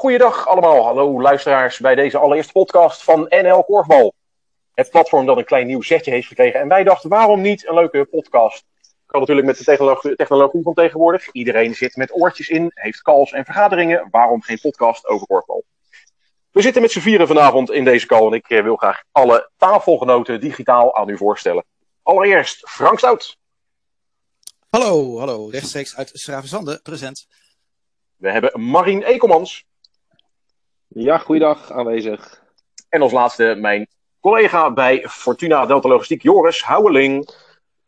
Goeiedag allemaal, hallo luisteraars bij deze allereerste podcast van NL Korfbal. Het platform dat een klein nieuw zetje heeft gekregen. En wij dachten, waarom niet een leuke podcast? Kan natuurlijk met de technologie, technologie van tegenwoordig. Iedereen zit met oortjes in, heeft calls en vergaderingen. Waarom geen podcast over korfbal? We zitten met z'n vieren vanavond in deze call en ik eh, wil graag alle tafelgenoten digitaal aan u voorstellen. Allereerst Frank Stout. Hallo, hallo, rechtstreeks uit Schravenzande, present. We hebben Marien Ekelmans. Ja, goeiedag, aanwezig. En als laatste mijn collega bij Fortuna Delta Logistiek, Joris Houweling.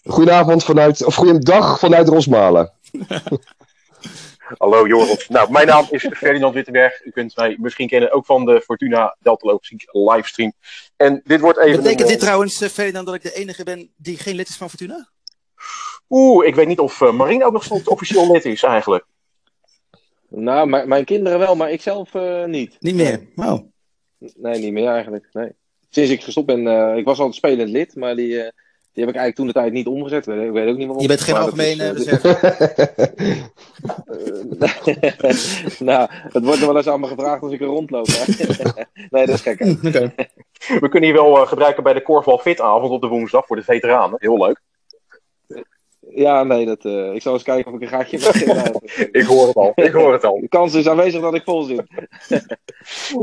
Goedenavond vanuit, of goeiedag vanuit Rosmalen. Hallo Joris. Nou, mijn naam is Ferdinand Wittenberg. U kunt mij misschien kennen ook van de Fortuna Delta Logistiek livestream. En dit wordt even... Betekent een, dit eh, trouwens, eh, Ferdinand, dat ik de enige ben die geen lid is van Fortuna? Oeh, ik weet niet of uh, Marien ook nog steeds officieel lid is eigenlijk. Nou, mijn- mijn kinderen wel, maar ik zelf eh, niet. Niet meer. Oh. Nee, niet meer eigenlijk. Nee. Sinds ik gestopt ben, eh, ik was al spelend lid, maar die, eh, die heb ik eigenlijk toen de tijd niet omgezet. Ik weet ook niet waarom. Je bent geen algemeen is, reserve. nou, het wordt er wel eens aan me gevraagd als ik er rondloop. Hè? nee, dat is gek. Oké. We kunnen hier wel gebruiken bij de Korfbal Fitavond op de woensdag voor de veteranen. Heel leuk. Ja, nee, dat, eh, ik zal eens kijken of ik een gaatje heb. Ik hoor het al. Ik hoor het al. De kans is aanwezig dat ik vol zit.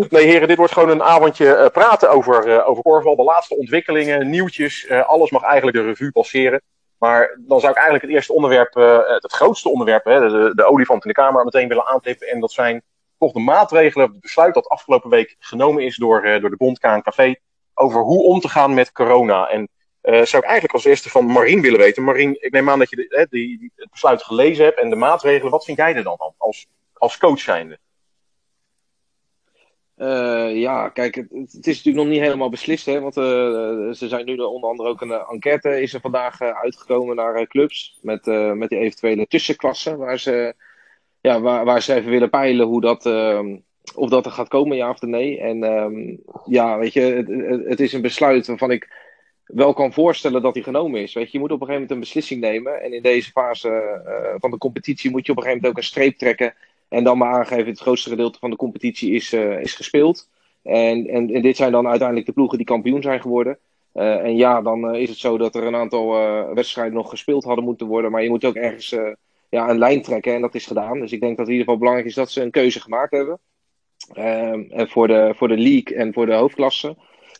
Nee, heren, dit wordt gewoon een avondje eh, praten over, eh, over korfbal. De laatste ontwikkelingen, nieuwtjes. alles mag eigenlijk de revue passeren. Maar dan zou ik eigenlijk het eerste onderwerp, het grootste onderwerp, hè, de, de olifant in de kamer, meteen willen aantippen. En dat zijn toch de maatregelen, het besluit dat afgelopen week genomen is door, door de Bond KNKV. Over hoe om te gaan met corona. En zou ik eigenlijk als eerste van Marien willen weten. Marien, ik neem aan dat je die, het besluit gelezen hebt en de maatregelen. Wat vind jij er dan van als, als coach zijnde? Eh, ja, kijk, het, het is natuurlijk nog niet helemaal beslist, hè, want eh, ze zijn nu er onder andere ook een eh, enquête is er vandaag eh, uitgekomen naar eh, clubs met, eh, met die eventuele tussenklassen, waar ze, ja, waar, waar ze even willen peilen hoe dat, ehm, of dat er gaat komen, ja of nee. En ehm, ja, weet je, het is een besluit waarvan ik wel kan voorstellen dat die genomen is. Weet je, je moet op een gegeven moment een beslissing nemen en in deze fase eh, van de competitie moet je op een gegeven moment ook een streep trekken en dan maar aangeven, het grootste gedeelte van de competitie is, eh, is gespeeld. En, en, dit zijn dan uiteindelijk de ploegen die kampioen zijn geworden. Eh, en ja, dan is het zo dat er een aantal wedstrijden nog gespeeld hadden moeten worden. Maar je moet ook ergens ja, een lijn trekken en dat is gedaan. Dus ik denk dat het in ieder geval belangrijk is dat ze een keuze gemaakt hebben. Ehm, voor de, voor de league en voor de hoofdklasse.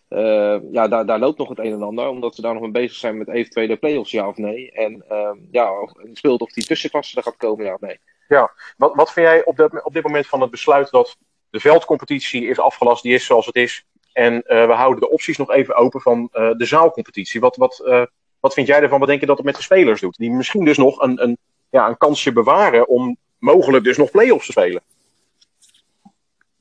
Eh, ja, daar, daar loopt nog het een en ander. Omdat ze daar nog mee bezig zijn met eventuele play-offs, ja of nee. En ehm, ja, speelt of die tussenklasse er gaat komen, ja of nee. Wat, wat vind jij op, op dit moment van het besluit dat de veldcompetitie is afgelast, die is zoals het is. En eh, we houden de opties nog even open van eh, de zaalcompetitie. Wat, wat, wat vind jij ervan? Wat denk je dat het met de spelers doet? Die misschien dus nog een, een, ja, een kansje bewaren om mogelijk dus nog play-offs te spelen.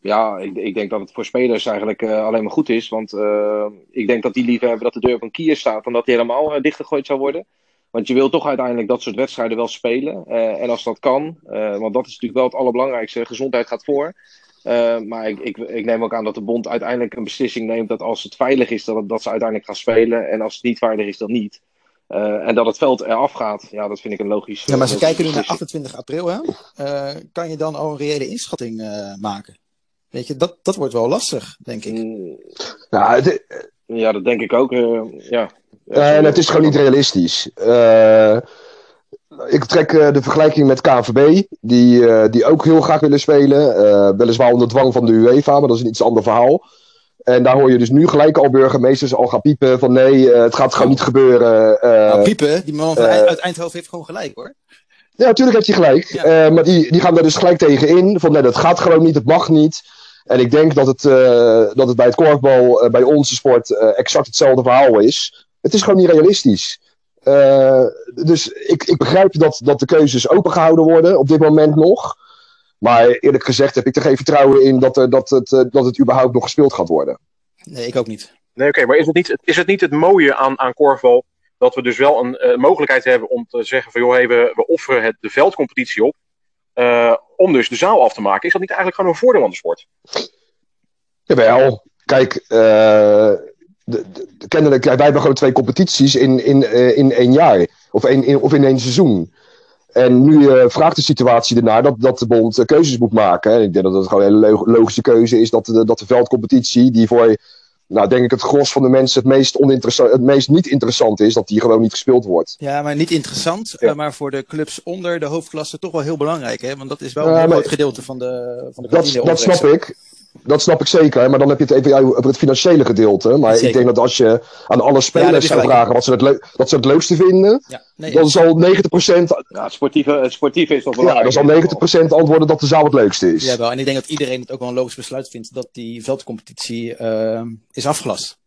Ja, ik, ik denk dat het voor spelers eigenlijk eh, alleen maar goed is. Want eh, ik denk dat die liever hebben dat de deur op een kier staat dan dat die helemaal eh, dichtgegooid zou worden. Want je wil toch uiteindelijk dat soort wedstrijden wel spelen. En als dat kan, want dat is natuurlijk wel het allerbelangrijkste, gezondheid gaat voor. Maar ik, ik, ik neem ook aan dat de bond uiteindelijk een beslissing neemt dat als het veilig is, dat, het- dat ze uiteindelijk gaan spelen. En als het niet veilig is, dan niet. En dat het veld eraf gaat, ja, dat vind ik een logisch. Ja, maar ze kijken nu naar beslissing. 28 april, hè? Kan je dan al een reële inschatting maken? Weet je, dat, dat wordt wel lastig, denk ik. Mm, Nou, het, Ja, dat denk ik ook. eh, ja. eh, en het is gewoon niet realistisch. Eh, ik trek eh, de vergelijking met KNVB, die, eh, die ook heel graag willen spelen. eh, weliswaar onder dwang van de UEFA, maar dat is een iets ander verhaal. En daar hoor je dus nu gelijk al burgemeesters al gaan piepen van nee, het gaat gewoon niet gebeuren. eh, nou, Piepen, die man uit Eindhoven heeft gewoon gelijk, hoor. Ja, natuurlijk heeft hij gelijk. Ja. Eh, maar die, die gaan daar dus gelijk tegen in. Van nee, dat gaat gewoon niet, het mag niet. En ik denk dat het, eh, dat het bij het korfbal, eh, bij onze sport, eh, exact hetzelfde verhaal is. Het is gewoon niet realistisch. Eh, dus ik, ik begrijp dat, dat de keuzes opengehouden worden op dit moment nog. Maar eerlijk gezegd heb ik er geen vertrouwen in dat, er, dat, het, eh, dat het überhaupt nog gespeeld gaat worden. Nee, ik ook niet. Nee, oké, maar is het, niet, is het niet het mooie aan, aan korfbal dat we dus wel een eh, mogelijkheid hebben om te zeggen van joh, hey, we, we offeren het, de veldcompetitie op eh, om dus de zaal af te maken. Is dat niet eigenlijk gewoon een voordeel aan de sport? Jawel, kijk, eh, de, de- kennelijk, wij hebben gewoon twee competities in, in, eh, in één jaar. Of in, of in één seizoen. En nu vraagt de situatie ernaar dat, dat de bond keuzes moet maken. En ik denk dat het gewoon een hele lo- logische keuze is dat de, dat de veldcompetitie, die voor, nou denk ik, het gros van de mensen het meest, oninteressant, het meest niet interessant is, dat die gewoon niet gespeeld wordt. Ja, maar niet interessant. Ja. eh, maar voor de clubs onder de hoofdklasse toch wel heel belangrijk. Hè? Want dat is wel Ja, een heel groot gedeelte van de, van de Dat, snap ik. Dat snap ik zeker. Maar dan heb je het even ja, over het financiële gedeelte. Maar Zeker. ik denk dat als je aan alle spelers zou vragen wat ze het, ze het leukste vinden, Ja, nee, dan zal 90%, Ja, het sportieve, het sportieve is ja, belangrijk. dan zal 90% antwoorden dat de zaal het leukste is. Ja, wel. En ik denk dat iedereen het ook wel een logisch besluit vindt dat die veldcompetitie eh, is afgelast.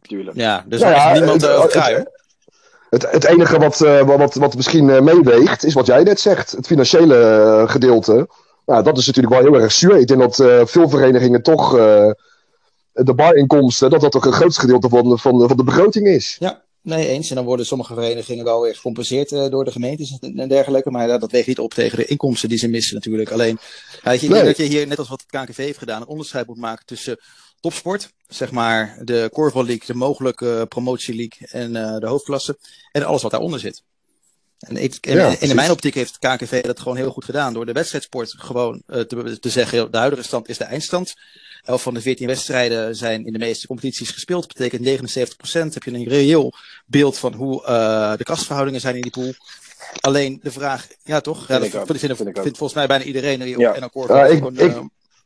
Natuurlijk. Ja, dus Nou ja, is niemand het- over het-. Het, het enige wat, eh, wat, wat, misschien meeweegt, is wat jij net zegt. Het financiële gedeelte. Nou, dat is natuurlijk wel heel erg zuur. Ik denk dat eh, veel verenigingen toch eh, de barinkomsten, dat dat toch een groot gedeelte van, de- van, van de begroting is. Ja, nee, eens. En dan worden sommige verenigingen wel weer gecompenseerd eh, door de gemeentes en en dergelijke. Maar dat weegt niet op tegen de inkomsten die ze missen natuurlijk. Alleen, weet je, Nee. dat je hier, net als wat het KNKV heeft gedaan, een onderscheid moet maken tussen topsport, zeg maar de Korfbal League, de mogelijke promotie league en de hoofdklasse. En alles wat daaronder zit. En, ik, en, Ja, en in precies. mijn optiek heeft KNKV dat gewoon heel goed gedaan. Door de wedstrijdsport gewoon eh, te, te zeggen, de huidige stand is de eindstand. 11 van de 14 wedstrijden zijn in de meeste competities gespeeld. Dat betekent 79%. Heb je een reëel beeld van hoe eh, de kastverhoudingen zijn in die pool. Alleen de vraag, ja toch? Ja, Vind dat Vind ik ook. vindt volgens mij bijna iedereen die op Ja. NL Core Ja, ik- ik-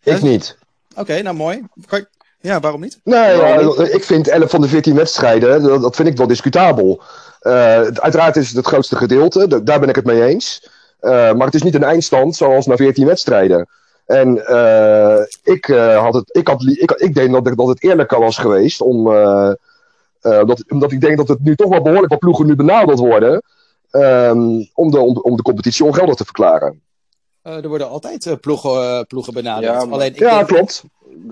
eh, Ik niet. Oké, nou mooi. Kan ja, waarom niet? Nee, ja, ik vind 11 van de 14 wedstrijden, dat, dat vind ik wel discutabel. Eh, het- uiteraard is het het grootste gedeelte, daar ben ik het mee eens. Eh, maar het is niet een eindstand zoals na 14 wedstrijden. En eh, ik, eh, had het, ik, had, ik, ik denk dat, dat het eerlijker was geweest om. eh, eh, dat, omdat ik denk dat het nu toch wel behoorlijk wat ploegen nu benaderd worden. ehm, om, de, om, om de competitie ongeldig te verklaren. Eh, er worden altijd ploegen, ploegen benaderd. Ja, maar- alleen, ik Ja, denk, klopt.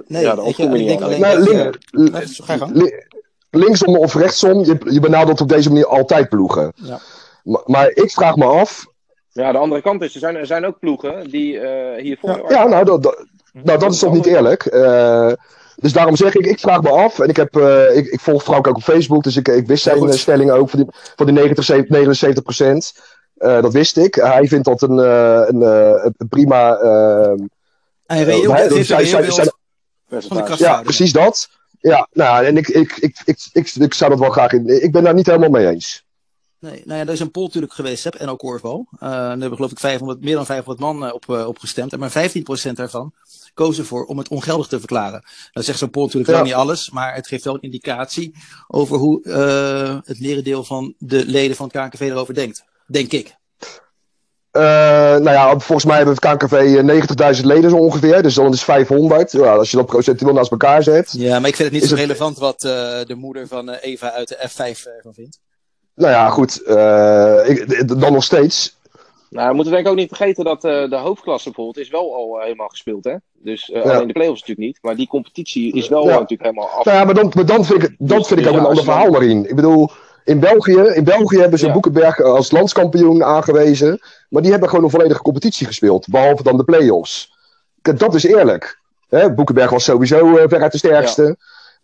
Nee, Ja, dat je, niet alleen link- linksom of rechtsom, je, je benadert op deze manier altijd ploegen. Ja. Maar, maar ik vraag me af, Ja, de andere kant is, er zijn, er zijn ook ploegen die eh, hiervoor... Ja, nou, dat, dat, nou, dat is toch niet eerlijk. Eh, dus daarom zeg ik, ik vraag me af. En ik, heb, eh, ik, ik volg Frank ook op Facebook, dus ik, ik wist Ja, zijn eh, stelling ook van die, van die 90, 79 procent. dat wist ik. Hij vindt dat een, eh, een, eh, een prima. eh, En reëel, maar, het geeft zij- percentage. ja, precies dat. Ja, nou, en ik, ik, ik, ik, ik, ik, ik zou dat wel graag in. Ik ben daar niet helemaal mee eens. Nee, nou ja, er is een poll natuurlijk geweest, hè, NL Corvo. Uh, daar hebben geloof ik 500, meer dan 500 man eh, op, uh, op gestemd. En maar 15% daarvan kozen voor om het ongeldig te verklaren. Dat zegt zo'n poll natuurlijk Ja. wel niet alles, maar het geeft wel een indicatie over hoe uh, het merendeel van de leden van het KNKV erover denkt. Denk ik. Uh, nou ja, volgens mij hebben het KNKV 90.000 leden zo ongeveer. Dus dan is 500. Ja, als je dat procentueel naast elkaar zet. Ja, maar ik vind het niet zo het- relevant wat uh, de moeder van uh, Eva uit de F5 ervan vindt. Nou ja, goed. eh, ik, dan nog steeds. Nou, we moeten denk ik ook niet vergeten dat eh, de hoofdklasse bijvoorbeeld is wel al eh, helemaal gespeeld, hè? Dus eh, Ja. alleen de play-offs natuurlijk niet, maar die competitie is wel Ja. eh, natuurlijk helemaal af. Nou ja, maar dan, maar dan vind ik, dan Dus- vind ik ook een ander verhaal erin. Ik bedoel, in België, in België hebben ze Ja. Boekenberg als landskampioen aangewezen. Maar die hebben gewoon een volledige competitie gespeeld. Behalve dan de play-offs. Dat is eerlijk. Hè, Boekenberg was sowieso eh, veruit de sterkste.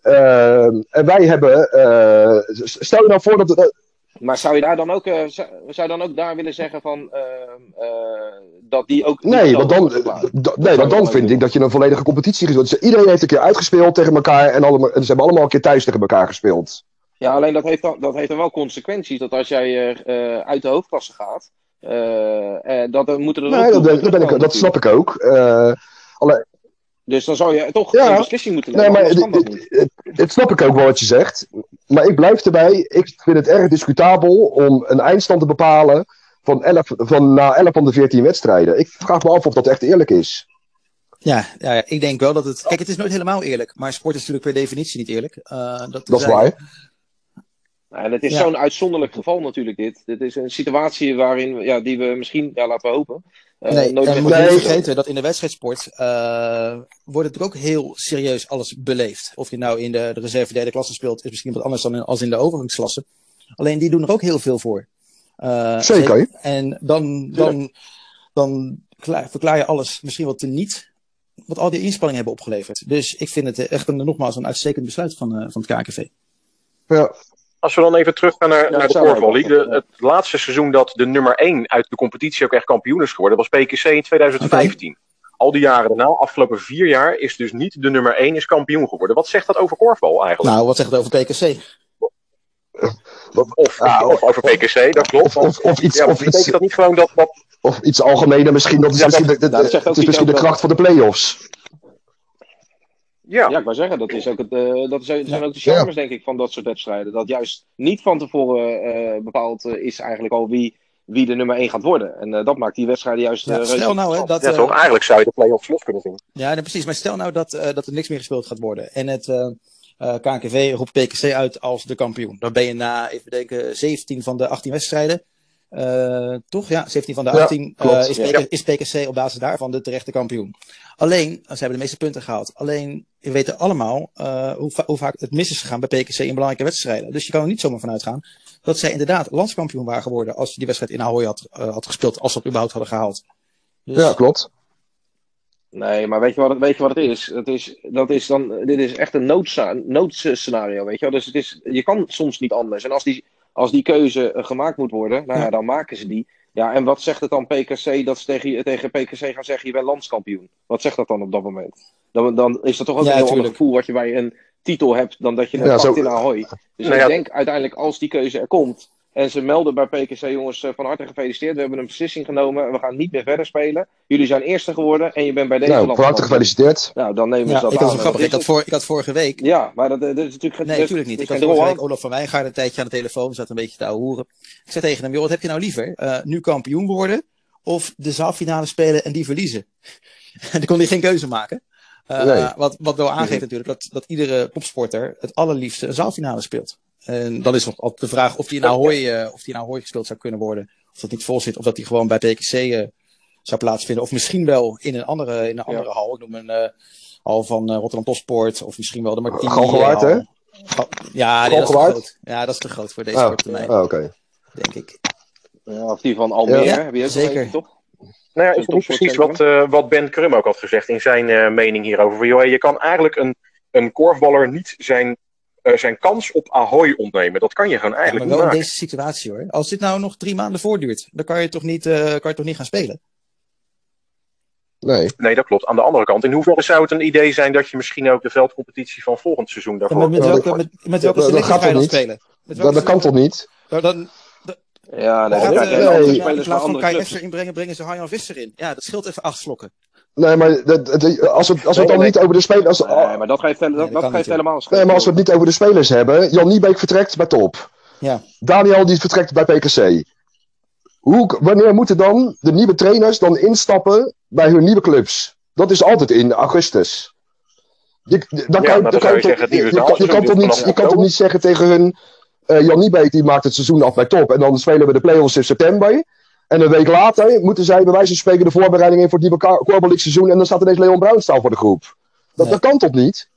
Eh, en wij hebben. eh, stel je nou voor dat. Maar zou je daar dan ook, eh, zou, zou je dan ook daar willen zeggen van eh, eh, dat die ook. nee, want dan, nee, want dan vind ik dat je een volledige competitie gespeeld. Iedereen heeft een keer uitgespeeld tegen elkaar. En, allemaal, en ze hebben allemaal een keer thuis tegen elkaar gespeeld. Ja, alleen dat heeft dan, dat heeft dan wel consequenties. Dat als jij eh, eh, uit de hoofdklasse gaat, eh, dat dan moeten er ook Nee, dat, ben ik, dat snap ik ook. Eh, Dus dan zou je toch Ja. een beslissing moeten Nee, nemen. maar anders kan het, snap ik ook wel wat je zegt. Maar ik blijf erbij. Ik vind het erg discutabel om een eindstand te bepalen van, 11, van na 11 van de 14 wedstrijden. Ik vraag me af of dat echt eerlijk is. Ja, ja, ik denk wel dat het. Kijk, het is nooit helemaal eerlijk. Maar sport is natuurlijk per definitie niet eerlijk. Uh, dat Dat is waar. Nou, en het is Ja. zo'n uitzonderlijk geval natuurlijk dit. Dit is een situatie waarin, ja, die we misschien, ja, laten we hopen, eh, Nee, nooit en we moeten niet vergeten dat in de wedstrijdsport uh, wordt het ook heel serieus alles beleefd. Of je nou in de, de reserve derde klasse speelt, is misschien wat anders dan in, als in de overgangsklasse. Alleen die doen er ook heel veel voor. Uh, Zeker. En dan, dan, dan klaar- verklaar je alles misschien wat te niet. Wat al die inspanningen hebben opgeleverd. Dus ik vind het echt een, nogmaals een uitstekend besluit van, uh, van het KKV. Ja. Als we dan even teruggaan naar, Ja, naar de Het laatste seizoen dat de nummer 1 uit de competitie ook echt kampioen is geworden, was PKC in 2015. Al die jaren daarna, afgelopen vier jaar, is dus niet de nummer 1 is kampioen geworden. Wat zegt dat over korfbal eigenlijk? Nou, wat zegt het over PKC? of, Ja, of over PKC, dat klopt. Of, of, of iets, ja, of, iets, dat niet gewoon dat, dat of iets algemener misschien. Dat is Ja, misschien, de, de- nou, dat zegt ook het is iets misschien de kracht van de play-offs. Ja, Ja, ik wou zeggen, dat, is ook het, eh, dat zijn, zijn ook de charmes, denk ik, van dat soort wedstrijden. Dat juist niet van tevoren eh, bepaald eh, is eigenlijk al wie, wie de nummer 1 gaat worden. En eh, dat maakt die wedstrijden juist Ja, eh, stel nou hè, dat, ja, toch? Eigenlijk zou je de play-offs los kunnen zien. Ja, nee, precies. Maar stel nou dat, eh, dat er niks meer gespeeld gaat worden. En het eh, eh, KNKV roept PKC uit als de kampioen. Dan ben je na, even denken, 17 van de 18 wedstrijden. Eh, toch? Ja, 17 van de Ja, 18 eh, klopt. is, Ja. Is PKC op basis daarvan de terechte kampioen. Alleen, ze hebben de meeste punten gehaald. Alleen, we weten allemaal eh, hoe, va- hoe vaak het mis is gegaan bij PKC in belangrijke wedstrijden. Dus je kan er niet zomaar vanuit gaan dat zij inderdaad landskampioen waren geworden als je die wedstrijd in Ahoy had, eh, had gespeeld, als ze dat überhaupt hadden gehaald. Dus, Ja, klopt. Nee, maar weet je wat het, weet je wat het is? Het is dat is dan, dit is echt een noodscenario, weet je wel. Dus het is, je kan soms niet anders. En als die, als die keuze eh, gemaakt moet worden, nou ja, Ja. dan maken ze die. Ja, en wat zegt het dan PKC dat ze tegen, je- tegen PKC gaan zeggen, je bent landskampioen? Wat zegt dat dan op dat moment? Dan, dan is dat toch ook Ja, een heel ander gevoel wat je bij een titel hebt dan dat je het Ja, pakt zo- in Ahoy. Dus Nou ik ja. denk uiteindelijk als die keuze er komt en ze melden bij PKC, jongens, eh, van harte gefeliciteerd, we hebben een beslissing genomen en we gaan niet meer verder spelen. Jullie zijn eerste geworden en je bent bij deze Nou, van harte gefeliciteerd. Nou, dan nemen ze Ja, dat ik aan. grappig. dat Ik had, voor, ik had vorige week. Ja, maar dat, dat is natuurlijk... Nee, natuurlijk niet. Ik had vorige rol week Olaf van Wijngaard een tijdje aan de telefoon, zat een beetje te horen. Ik zei tegen hem, joh, wat heb je nou liever? Eh, nu kampioen worden of de zaalfinale spelen en die verliezen? En dan kon hij geen keuze maken. Eh, Nee. wat, wat wel aangeeft natuurlijk dat, dat iedere topsporter het allerliefste een zaalfinale speelt. En dan is nog altijd de vraag of die in Ahoy, eh, of die in Ahoy gespeeld zou kunnen worden. Of dat niet vol zit, of dat die gewoon bij PKC eh, zou plaatsvinden. Of misschien wel in een andere, in een andere hal. Ik noem een eh, hal van eh, Rotterdam Topsport. Of misschien wel de Martini. Galgenwaard, hè? Ja, nee, dat is te groot. Ja, dat is te groot voor deze Ah, sporttermijn, ah, oké. denk ik. Ja, of die van Almere, Ja, heb je ook zeker. toch? Nou ja, dat niet precies wat, eh, wat Ben Krum ook had gezegd in zijn eh, mening hierover? Van, joh, je kan eigenlijk een, een korfballer niet zijn, zijn kans op Ahoy ontnemen. Dat kan je gewoon Ja, eigenlijk maar wel niet in deze situatie hoor. Als dit nou nog drie maanden voortduurt, dan kan je toch niet, eh, kan je toch niet gaan spelen? Nee. Nee, dat klopt. Aan de andere kant, in hoeverre zou het een idee zijn dat je misschien ook de veldcompetitie van volgend seizoen En daarvoor... met, met, Ja, welke, met, met welke selectie gaat ga je dan niet? spelen? Met Dat, dat kan toch niet? Nou, dan Ja, nee, gaat, je nee. andere ja, in plaats van andere Kai inbrengen, brengen ze Harjan Visser in. Ja, dat scheelt even acht slokken. Nee, maar dat, dat- als we, als we het dan Nee, niet over de spelers... Als, Nee, maar dat geeft, dat, Nee, dat geeft helemaal een nee, maar als we het niet over de spelers hebben... Jan Niebeek vertrekt bij Top. Ja. Daniel die vertrekt bij PKC. Hoe, wanneer moeten dan de nieuwe trainers dan instappen bij hun nieuwe clubs? Dat is altijd in augustus. Je, dan Ja, kan, je, je je, kan, je, kan toch duurt niet, vanaf je kan toch niet zeggen tegen hun... eh, Jan Niebeek die maakt het seizoen af bij Top. En dan spelen we de play-offs in september. En een week later moeten zij bij wijze van spreken de voorbereiding in voor het nieuwe seizoen. En dan staat ineens Leon Bruinstaal voor de groep. Dat, Nee. dat kan toch niet?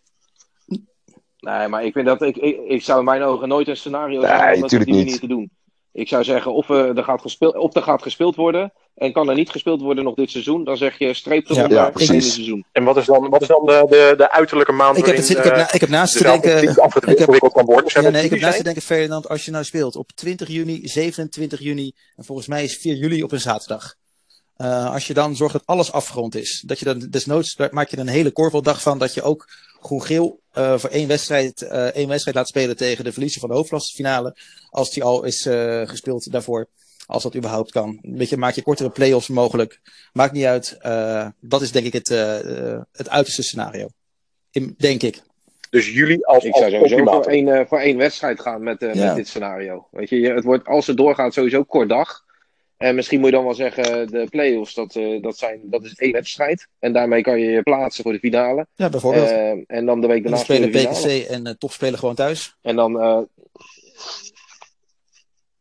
Nee, maar ik vind dat ik, ik, ik zou in mijn ogen nooit een scenario Nee, zijn om dat op niet. te doen. Ik zou zeggen, of, eh, er gaat gespeeld, of er gaat gespeeld worden en kan er niet gespeeld worden nog dit seizoen, dan zeg je streep eronder ja, in precies. het seizoen. En wat is dan, wat is dan de, de, de uiterlijke maand Ik heb, het, ik, heb, na- ik heb naast te denken. Ik heb, kan worden? Ja, nee, ik heb naast te denken, Ferdinand, als je nou speelt op 20 juni, 27 juni en volgens mij is 4 juli op een zaterdag. Eh, als je dan zorgt dat alles afgerond is, dat je dan desnoods daar maak je er een hele korfbaldag van, dat je ook groen-geel eh, voor één wedstrijd, eh, één wedstrijd laat spelen tegen de verliezer van de hoofdklassfinale, als die al is eh, gespeeld daarvoor, als dat überhaupt kan. Een beetje maak je kortere play-offs mogelijk, maakt niet uit. Eh, dat is denk ik het, het uiterste scenario, In, denk ik. Dus jullie als, Ik als zou sowieso voor één, eh, voor één wedstrijd gaan met, eh, Ja. met dit scenario. Weet je, je- het wordt, als het doorgaat, sowieso kort dag. En misschien moet je dan wel zeggen, de play-offs, dat, eh, dat, zijn, dat is één wedstrijd. En daarmee kan je je plaatsen voor de finale. Ja, bijvoorbeeld. Eh, en dan de week daarna spelen spelen de finale. PKC en top spelen gewoon thuis. En dan, eh,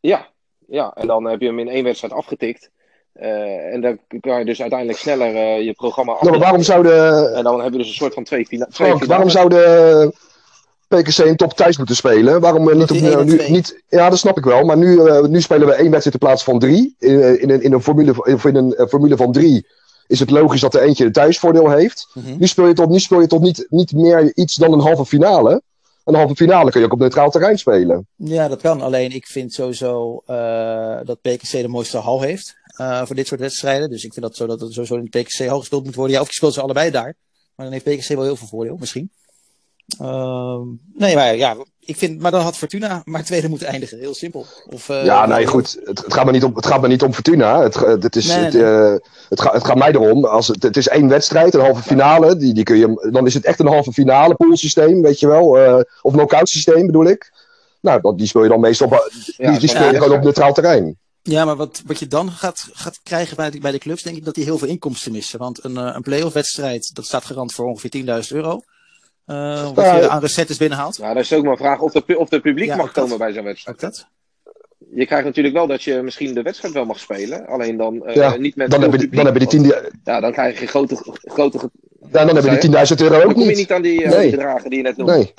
ja, ja, en dan heb je hem in één wedstrijd afgetikt. Eh, en dan kan je dus uiteindelijk sneller je programma Nou, maar aftikken. waarom zou de, En dan hebben we dus een soort van twee, fina twee Frank, waarom finales. De PKC een top thuis moeten spelen? Waarom eh, niet op en nu, niet, Ja, dat snap ik wel. Maar nu, eh, nu spelen we één wedstrijd in plaats van drie. In, eh, in, een, in, een, formule, van- in een eh, formule van drie is het logisch dat er eentje een thuisvoordeel heeft. Mhm. Nu speel je tot, nu speel je tot niet, niet meer iets dan een halve finale. een halve finale kun je ook op neutraal terrein spelen. Ja, dat kan. Alleen ik vind sowieso dat PKC de mooiste hal heeft voor dit soort wedstrijden. Dus ik vind dat, zo, dat het sowieso in PKC hal gespeeld moet worden. Ja, of je speelt ze allebei daar. Maar dan heeft PKC wel heel veel voordeel, misschien. Uh, nee, maar ja, ik vind, maar dan had Fortuna maar tweede moeten eindigen. Heel simpel. Of, uh, ja, nee, goed. Het, het, gaat me niet om, het gaat me niet om Fortuna. Het, het, is, nee, nee, het, uh, het, gaat, het gaat mij erom. Als het, het is één wedstrijd, een halve finale. Die, die kun je, dan is het echt een halve finale poolsysteem, weet je wel. Uh, of knock-out systeem bedoel ik. Nou, die speel je dan meestal op, die, ja, die speel je ja, gewoon op neutraal terrein. Ja, maar wat, wat je dan gaat, gaat krijgen bij de, bij de clubs, denk ik dat die heel veel inkomsten missen. Want een, een play-off wedstrijd, dat staat garant voor ongeveer 10.000 euro. Uh, wat je aan recettes binnenhaalt. Ja, dat is ook maar een vraag of de, of de publiek ja, mag komen dat. bij zo'n wedstrijd. Ook dat? Je krijgt natuurlijk wel dat je misschien de wedstrijd wel mag spelen. Alleen dan uh, ja, niet met dan heb, je, publiek, dan heb je die 10 want, Ja, dan krijg je grote... grote ja, dan heb je die 10.000 euro ook dan kom je niet. niet aan die, uh, Nee. bedragen die je net noemde. Nee.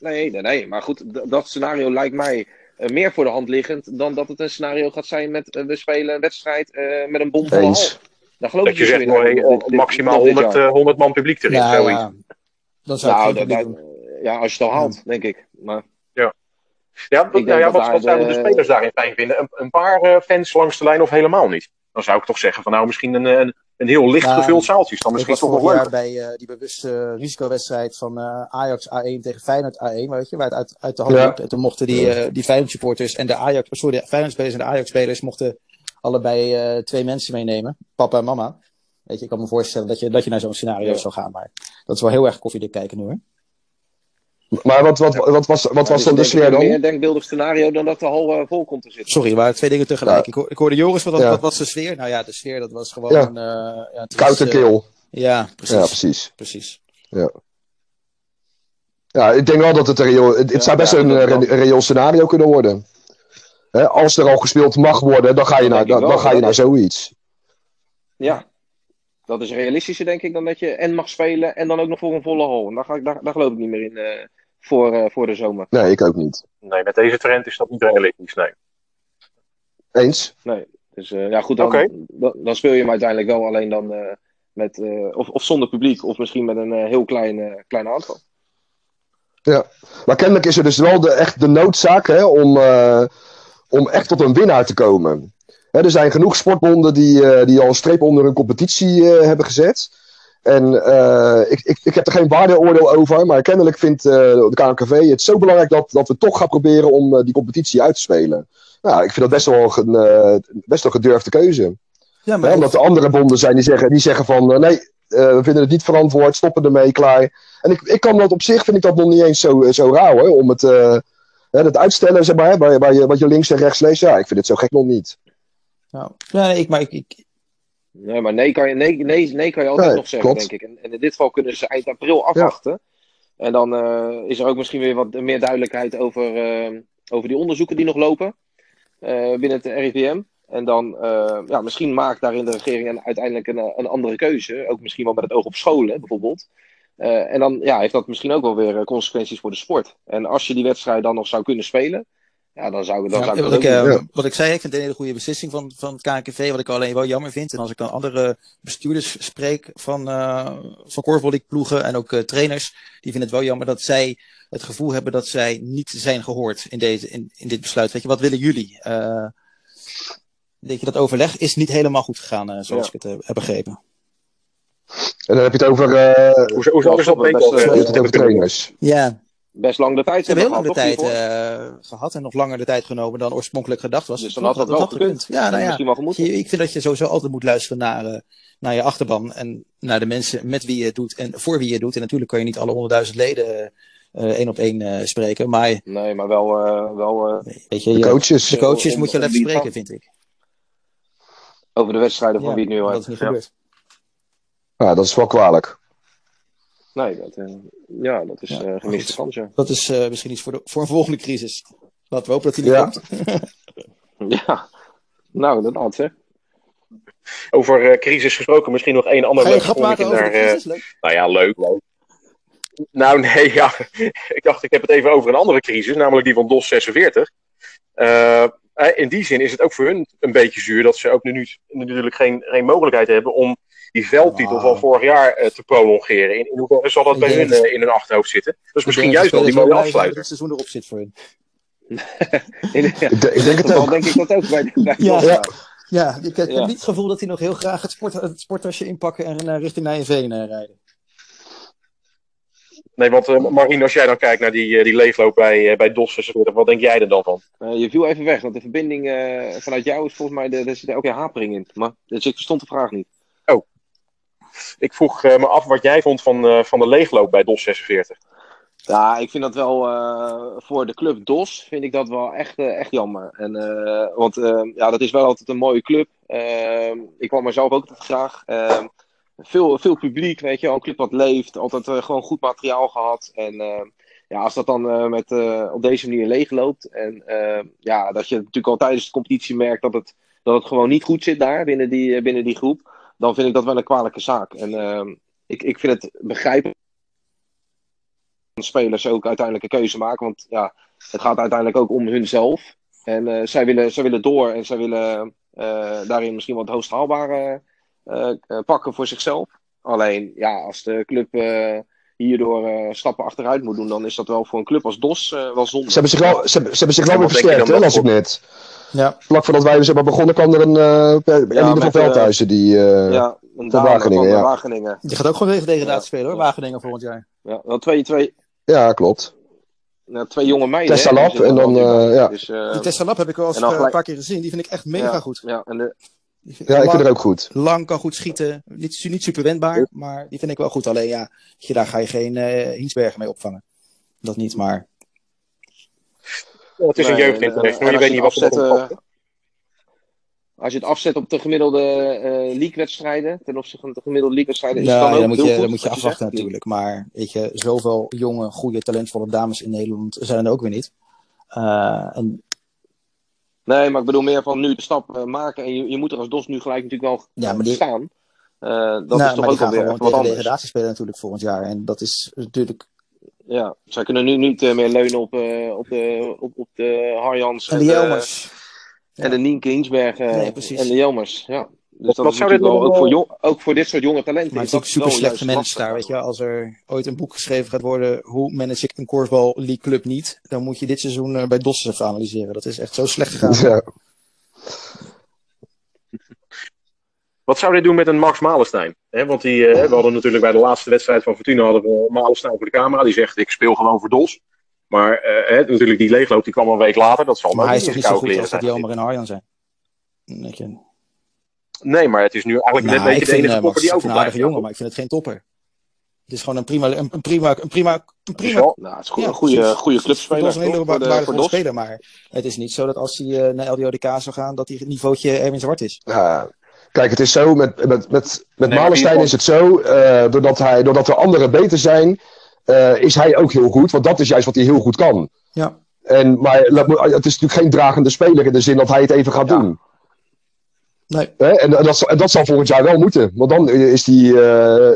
Nee, nee, nee. Maar goed, dat scenario lijkt mij uh, meer voor de hand liggend dan dat het een scenario gaat zijn met uh, we spelen een wedstrijd uh, met een hal. Eens. Dan geloof Dat ik je dus zegt, maximaal nog dit 100, jaar. eh, 100 man publiek erin. Ja, zoiets. ja. Dan zou ik Nou, dat, dat- ja, als je het al haalt, denk ik. Maar Ja, nou ja, dat wat, wat zouden de de- spelers daarin fijn vinden? Een, een paar eh, fans langs de lijn of helemaal niet? Dan zou ik toch zeggen van nou misschien een, een, een heel licht Ja, gevuld zaaltje is dan Ik misschien toch nog leuk. bij eh, die bewuste risicowedstrijd van eh, Ajax A1 tegen Feyenoord A1, weet je, waar het uit, uit de hand Ja. liep. Toen mochten die, eh, die Feyenoord supporters en de Ajax, sorry, de Feyenoord spelers en de Ajax spelers mochten allebei eh, twee mensen meenemen, papa en mama. Weet je, ik kan me voorstellen dat je, dat je naar zo'n scenario Ja. zou gaan, maar dat is wel heel erg koffiedik kijken nu hoor. Maar wat, wat, wat was, wat was dan de sfeer dan? meer denkbeeldig scenario dan dat de hal eh, vol komt te zitten. Sorry, waren twee dingen tegelijk. Ja. Ik, hoor- ik hoorde Joris, wat, Ja. wat was de sfeer? Nou ja, de sfeer dat was gewoon Ja. een... eh ja, het Koud en was, eh, kil. Ja, precies. Ja, precies. precies. Ja, ik denk wel dat het een reëel, het, het Ja, zou best ja, een, re- reëel scenario kunnen worden. Hè, als er al gespeeld mag worden, dan ga je, naar, dan, wel, dan ga je naar zoiets. Ja. Dat is realistischer, denk ik, dan dat je en mag spelen en dan ook nog voor een volle hal. En daar, ga ik, daar, daar geloof ik niet meer in eh, voor, eh, voor de zomer. Nee, ik ook niet. Nee, met deze trend is dat niet realistisch. Nee. Eens? Dus eh, ja, goed, dan, dan, dan speel je hem uiteindelijk wel alleen dan eh, met, eh, of, of zonder publiek, of misschien met een eh, heel klein, eh, klein aantal. Maar kennelijk is er dus wel de, echt de noodzaak hè, om, eh, om echt tot een winnaar te komen. Hè, er zijn genoeg sportbonden die, eh, die al een streep onder hun competitie eh, hebben gezet. En eh, ik, ik, ik heb er geen waardeoordeel over, maar kennelijk vindt de KNKV het zo belangrijk dat, dat we toch gaan proberen om die competitie uit te spelen. Nou, ik vind dat best wel een, best wel een gedurfde keuze. Ja, Hè, omdat er andere bonden zijn die zeggen, die zeggen van nee, we vinden het niet verantwoord, stoppen ermee, klaar. En ik, ik kan dat op zich, vind ik dat nog niet eens zo, zo raar hoor, om het, hè, het uitstellen, zeg maar, hè, waar, waar je, wat je links en rechts leest. Ja, ik vind het zo gek nog niet. Nou, ja, nee, ik, maar ik, ik, Nee, maar nee kan je, nee, nee, nee kan je altijd Nee, nog zeggen, klopt. denk ik. En, en in dit geval kunnen ze eind april afwachten. En dan eh, is er ook misschien weer wat meer duidelijkheid over, eh, over die onderzoeken die nog lopen eh, binnen het RIVM. En dan, ja, misschien maakt daarin de regering een, uiteindelijk een, een andere keuze. Ook misschien wel met het oog op scholen, bijvoorbeeld. En dan ja, heeft dat misschien ook wel weer consequenties voor de sport. En als je die wedstrijd dan nog zou kunnen spelen, ja, dan zou, dan Ja, zou ik wat, dat ik, ook eh, doen. Ja. wat ik zei, ik vind het een hele goede beslissing van, van het KNKV. Wat ik alleen wel jammer vind. En als ik dan andere bestuurders spreek van, eh van korfballeague ploegen en ook eh, trainers. Die vinden het wel jammer dat zij het gevoel hebben dat zij niet zijn gehoord in, deze, in, in dit besluit. Weet je, wat willen jullie? Eh denk je dat overleg is niet helemaal goed gegaan, zoals Ja. ik het heb begrepen. En dan heb je het over, eh Hoe, hoe dat hebt het over trainers. Ja, Best lang de tijd ze hebben heel lang de tijd eh, gehad en nog langer de tijd genomen dan oorspronkelijk gedacht was. Dus dan had dat wel gekund. Ja, nou ja. Misschien wel gemoeten. Je- ik vind dat je sowieso altijd moet luisteren naar, eh, naar je achterban en naar de mensen met wie je het doet en voor wie je het doet. En natuurlijk kan je niet alle honderdduizend leden eh, één op één eh, spreken, maar Nee, maar wel, eh, wel eh, weet je, De je- coaches. de coaches Om- moet je om wel even spreken, vind ik. over de wedstrijden van Ja, wie het nu dat is niet Ja. gebeurd. Ja, dat is wel kwalijk. Nee, dat, eh, ja, dat is Ja, maar gemiste kans, ja. Dat is eh, misschien iets voor, de, voor een volgende crisis. Laten we hopen dat die niet Ja. komt. Ja, nou, inderdaad. Over crisis gesproken, misschien nog één ander Ga je een grap maken over naar, crisis? Leuk. Nou ja, leuk. leuk. Nou, nee, ja. Ik dacht, ik heb het even over een andere crisis, namelijk die van DOS 46. Eh, in die zin is het ook voor hun een beetje zuur dat ze ook nu natuurlijk geen, geen mogelijkheid hebben om die veldtitel van vorig jaar eh, te prolongeren. In, in hoeverre zal dat Ik bij denk- hun eh, in hun achterhoofd zitten? Dat is misschien Ik denk juist wel dat die de mooie afsluiter. het seizoen erop zit voor hun. In, ja, Ik, de- ik denk het ook. denk ik dat ook bij, bij Ja. Ja. Ja, ik heb Ja. niet het gevoel dat hij nog heel graag het, sport, het sporttasje inpakken en naar richting Nijenveen eh, rijden. Nee, want uh, Marien, als jij dan kijkt naar die, uh, die leegloop bij, uh, bij DOS 46, wat denk jij er dan van? Uh, je viel even weg, want de verbinding uh, vanuit jou is volgens mij, de, er zit elke keer hapering in. Maar, dus ik verstond de vraag niet. Oh. Ik vroeg uh, me af wat jij vond van, uh, van de leegloop bij DOS 46. Ja, ik vind dat wel uh, voor de club DOS vind ik dat wel echt, echt jammer. En, want ja, dat is wel altijd een mooie club. ik kwam er zelf ook graag. veel, veel publiek, weet je, een club wat leeft, altijd gewoon goed materiaal gehad. En ja, als dat dan met, op deze manier leegloopt. En ja, dat je natuurlijk al tijdens de competitie merkt dat het, dat het gewoon niet goed zit daar binnen die, binnen die groep. Dan vind ik dat wel een kwalijke zaak. En ik, ik vind het begrijpelijk spelers ook uiteindelijk een keuze maken. Want ja, het gaat uiteindelijk ook om hunzelf. En uh, zij, willen, zij willen door en zij willen uh, daarin misschien wat hoogst haalbare uh, pakken voor zichzelf. Alleen, ja, als de club hierdoor stappen achteruit moet doen, dan is dat wel voor een club als DOS wel zonde. Ze hebben zich wel, ze, hebben, ze hebben zich wel weer versterkt, hè, las ik net. Ja. Vlak voordat wij zeg maar, begonnen kwam er een uh, per, ja, van Veldhuizen die uh, ja, een van Wageningen. Van Ja. Wageningen. Die gaat ook gewoon tegen degradatie Ja. spelen hoor, Wageningen volgend jaar. Ja, wel twee, twee, ja, klopt. nou, twee jonge meiden. Tessa hè, die Lap zitten en dan, eh, ja. Dus, eh, Die Tesla Lab heb ik wel eens eh, een paar keer gezien. Die vind ik echt mega ja, goed. Ja, en de, Ja, ik lang, vind het ook goed. lang kan goed schieten. Niet, niet super wendbaar, maar die vind ik wel goed. Alleen ja, je, daar ga je geen eh Hiensbergen mee opvangen. Dat niet, maar Ja, het is een Nee, jeugdinternational, en- je weet als niet wat je het op afzet, Als je het afzet op de gemiddelde eh league-wedstrijden, ten opzichte van de gemiddelde league-wedstrijden, is nou, het dan ja, ook dan moet je, goed, dan moet je afwachten natuurlijk. Maar weet je, zoveel jonge, goede, talentvolle dames in Nederland zijn er ook weer niet. Eh, en Nee, maar ik bedoel meer van nu de stap eh, maken en je, je moet er als DOS nu gelijk natuurlijk wel Ja, maar die- staan. Eh, dat nou, is toch ook alweer gewoon wat tegen anders. degradatie spelen natuurlijk volgend jaar. En dat is natuurlijk... Ja, zij kunnen nu niet eh, meer leunen op, op, de, op, op de Harjans En de Jelmers. en de eh, Nee, precies. en de Jelmers. Ja. Dus Wat- dat wat is zou dit natuurlijk wel, nog ook, voor jong, ook voor dit soort jonge talenten. Maar is het is super wel slecht gemanaged daar, weet je. Als er ooit een boek geschreven gaat worden, hoe manage ik een korfbal league club niet, dan moet je dit seizoen eh, bij Dos even analyseren. Dat is echt zo slecht gegaan. Ja. Wat zou dit doen met een Max Malenstein? Hè, want die, eh, we hadden natuurlijk bij de laatste wedstrijd van Fortuna hadden we Malenstein voor de camera. Die zegt, ik speel gewoon voor DOS. Maar eh, hè, natuurlijk die leegloop, die kwam een week later. Dat zal Maar maar hij is toch in niet zo zijn goed als dat zijn. Jelmer en Arjan zijn. Weet je. Nee, maar het is nu eigenlijk net Nou, een beetje ik de vind enige eh, topper Max die een aardige overblijft. jongen, maar ik vind het geen topper. Het is gewoon een prima, een, een prima, een prima, een prima Nou, het is goed, Ja, een goede, goede clubspeler was een hele waardevolle voor DOS. speler, maar het is niet zo dat als hij eh, naar LDODK zou gaan, dat hij het niveautje Erwin Zwart is. Ja. Kijk, het is zo, met, met, met, met Malenstein is het zo, eh, doordat, hij, doordat er anderen beter zijn, eh, is hij ook heel goed. Want dat is juist wat hij heel goed kan. Ja. En, maar het is natuurlijk geen dragende speler in de zin dat hij het even gaat Ja. doen. Nee. Hè? En, dat, en dat zal volgend jaar wel moeten. Want dan is hij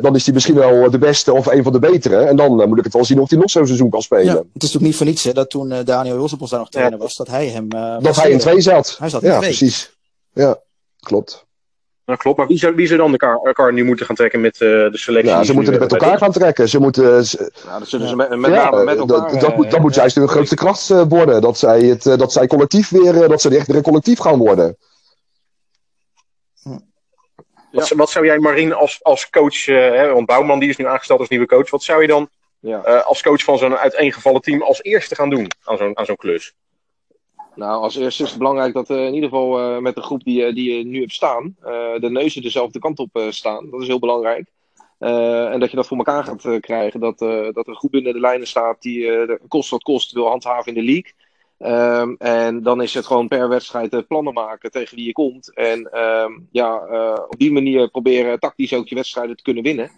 dan is die misschien wel de beste of een van de betere. En dan eh, moet ik het wel zien of hij nog zo'n seizoen kan spelen. Ja, het is natuurlijk niet voor niets hè, dat toen eh, Daniel Josepos daar nog trainer Ja. was, dat hij hem... eh, dat hij in twee zat. Hij zat in ja, twee. precies. Ja, klopt. Nou, klopt, maar wie zou, wie zou dan kar nu moeten gaan trekken met eh, de selectie? Ja, die ze moeten het met elkaar gaan trekken. Ze moeten, ze- Ja, dat zullen Ja. ze met, met ja, name met dat- elkaar... dat, moet, dat eh, moet juist hun grootste kracht eh, worden. Dat zij, het, eh, dat zij collectief weer, eh, dat ze echt weer een collectief gaan worden. Wat, wat zou jij, Marien, als, als coach, eh, hè, want Bouwman die is nu aangesteld als nieuwe coach, wat zou je dan eh, als coach van zo'n uiteengevallen team als eerste gaan doen aan zo'n, aan zo'n klus? Nou, als eerste is het belangrijk dat eh, in ieder geval met de groep die, die je nu hebt staan, de neuzen dezelfde kant op staan. Dat is heel belangrijk. En dat je dat voor elkaar gaat krijgen. Dat, dat er goed binnen de lijnen staat die kost wat kost wil handhaven in de league. Ehm, en dan is het gewoon per wedstrijd eh, plannen maken tegen wie je komt. En ehm, ja, eh, op die manier proberen tactisch ook je wedstrijden te kunnen winnen.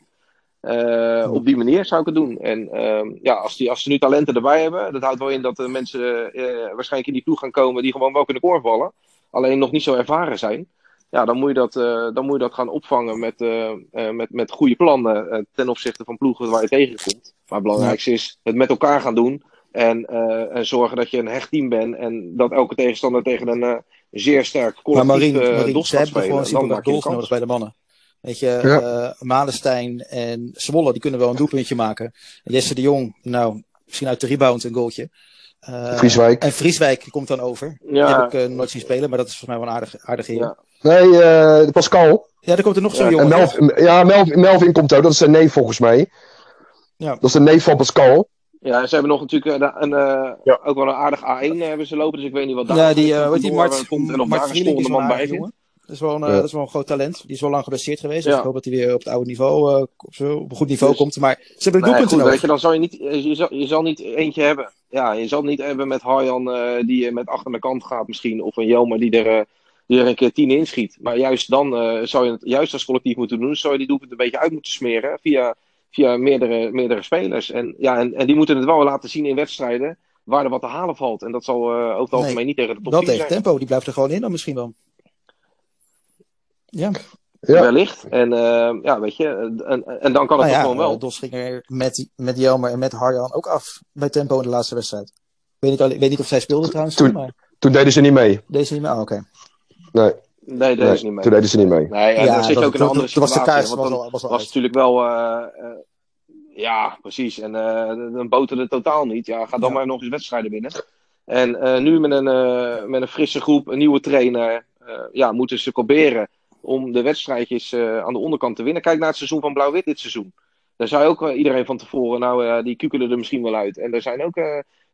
Eh, op die manier zou ik het doen. En ehm, ja, als, die, als ze nu talenten erbij hebben, dat houdt wel in dat de mensen waarschijnlijk in die ploeg gaan komen die gewoon wel kunnen koorvallen. Alleen nog niet zo ervaren zijn. Ja, dan moet je dat, dan moet je dat gaan opvangen met, met, met goede plannen ten opzichte van ploegen waar je tegenkomt. Maar het belangrijkste is het met elkaar gaan doen. En, eh, en zorgen dat je een hecht team bent. En dat elke tegenstander tegen een eh, zeer sterk Maar collectief Marien, eh, Marien ze hebben spelen. gewoon de goals kans. nodig bij de mannen. Weet je, Ja. eh, Malenstein en Zwolle, die kunnen wel een doelpuntje maken. En Jesse de Jong, nou, misschien uit de rebound een goaltje. Eh, Vrieswijk. En Vrieswijk die komt dan over. Die Ja. heb ik eh, nooit zien spelen, maar dat is volgens mij wel een aardige, aardige heer. Ja. Ja. Nee, eh, Pascal. er komt er nog zo'n Ja, jongen. En Melvin, ja, Melvin, Melvin komt ook. Dat is zijn neef volgens mij. Ja. Dat is de neef van Pascal. Ja, ze hebben nog natuurlijk een, een, eh, Ja. ook wel een aardig A1 hebben ze lopen, dus ik weet niet wat daar Ja, die, nog eh, weet die Mart, eh, komt en Mart daar een Vrielink is scorende wel een man bij zit. jongen. Dat is, wel een, eh, Ja. dat is wel een groot talent. Die is wel lang geblesseerd geweest. Dus Ja. ik hoop dat hij weer op het oude niveau, eh, op, zo, op een goed niveau Dus- komt. Maar ze hebben Nee, doelpunten goed, weet nodig. je, dan zal je niet, je zal, je zal niet eentje hebben. Ja, je zal niet hebben met Harjan eh, die eh, met achter de kant gaat misschien, of een Jelmer die er, eh, die er een keer tien inschiet. Maar juist dan eh, zou je het juist als collectief moeten doen, zou je die doelpunt een beetje uit moeten smeren via, via meerdere, meerdere spelers. En, ja, en, en die moeten het wel laten zien in wedstrijden waar er wat te halen valt. En dat zal eh over het algemeen Nee, niet tegen de top Wel 10 tegen zijn. tempo, die blijft er gewoon in dan misschien wel. Ja, Ja. Wellicht. En eh, ja, weet je, en, en dan kan het nou ja, gewoon wel. eh, Dos ging er met, met Jelmer en met Harjan ook af bij tempo in de laatste wedstrijd. Ik weet niet, weet niet of zij speelde trouwens, Toen- maar Toen deden ze niet mee. deze niet meer. Oh, oké. Nee, nee, dat nee is niet mee. toen deden ze niet mee. Nee, en Ja, dan zit je ook in een andere dat was de situatie. kaars, want was dan was was natuurlijk wel... eh, eh, ja, precies. En eh dan boterde het totaal niet. Ja, ga dan Ja. maar nog eens wedstrijden winnen. En eh, nu met een, eh, met een frisse groep, een nieuwe trainer... eh, ja, moeten ze proberen om de wedstrijdjes eh, aan de onderkant te winnen. Kijk naar het seizoen van Blauw-Wit dit seizoen. Daar zei ook iedereen van tevoren, nou, eh, die kukelen er misschien wel uit. En er zijn ook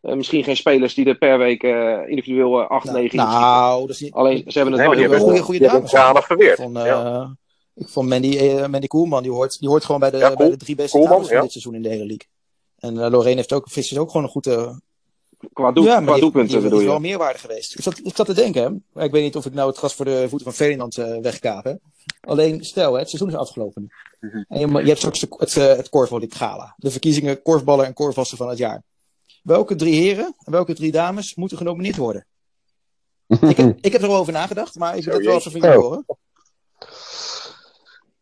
eh, eh, misschien geen spelers die er per week eh, individueel eh, 8, Nou, 9 in nou, dat is niet... Alleen, ze hebben het Nee, wel heel goede, goede hebben dames. verweerd. Ik vond, eh, Ja. ik vond Mandy, eh, Mandy Koelman, die hoort, die hoort gewoon bij de, Ja, bij de drie beste Koelman, dames van ja. dit seizoen in de hele league. En eh Lorraine heeft ook, is ook gewoon een goede... Qua, doel, ja, qua die, doelpunten die, die bedoel is je? wel meerwaarde geweest. Ik zat, ik zat te denken, hè, ik weet niet of ik nou het gras voor de voeten van Ferdinand eh wegkaap. Hè. Alleen, stel, hè, het seizoen is afgelopen. Mhm. En je, je hebt straks het, eh, het korfbal gala. De verkiezingen korfballen en korfwassen van het jaar. Welke drie heren en welke drie dames moeten genomineerd worden? Ik heb, ik heb er wel over nagedacht, maar ik wil Zo, het wel even van jullie Oh. horen.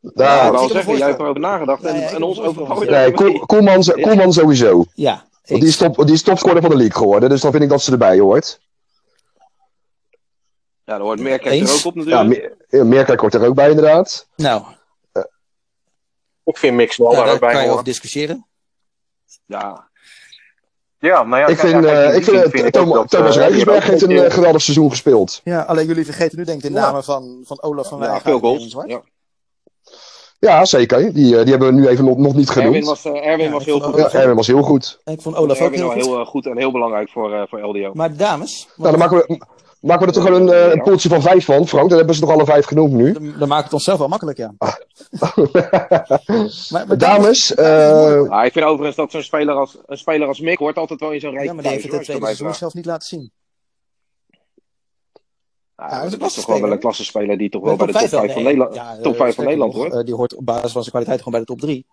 Ja, Daar, ik ik wou heb zeggen, jij hebt erover nagedacht en, Nee, en ons over nee, Koel- Koelman, Koelman sowieso. Ja, Want die is, top, die is topscorer van de league geworden. Dus dan vind ik dat ze erbij hoort. Ja, daar hoort Merkijk er ook op natuurlijk. Ja, Meerkijk hoort er ook bij inderdaad. nou, Ik vind Mix snel ja, daar daar ook bij kan je over discussiëren. Ja, Ja, nou ja, Ik vind, ja, eh, ik die vind, eh, ik ook Thomas, dat, Thomas eh, Rijkersberg die heeft een eh, geweldig seizoen gespeeld. Ja, alleen jullie vergeten nu denk ik de Ja. namen van, van Olaf van ja Wijngaard veel en Erwin goals. Ja. Ja, zeker. Die, eh, die hebben we nu even nog, nog niet Erwin genoemd. was, eh, Erwin Ja, was heel goed. Ja, Erwin was heel goed. En ik vond Olaf ook Erwin heel was goed. heel eh, goed en heel belangrijk voor, eh, voor LDO. Maar de dames, Nou, dan maken we, maken we er toch gewoon een, eh, een poeltje van vijf van, Frank. Dan hebben ze toch alle vijf genoemd nu. dan, dan maakt het onszelf wel makkelijk, ja. Maar, maar Dames, eh, Ah, ik vind overigens dat zo'n speler als, een speler als Mick hoort altijd wel in zo'n rijtje ja, maar die heeft het het tweede seizoen zelf niet laten zien. vraagt. Ja, dat is toch wel wel een klassenspeler die toch wel bij de Top top 5 vijf van wel, nee. Nederland, Ja, eh, top 5 van Nederland nog, hoor. eh, die hoort op basis van zijn kwaliteit gewoon bij de top 3.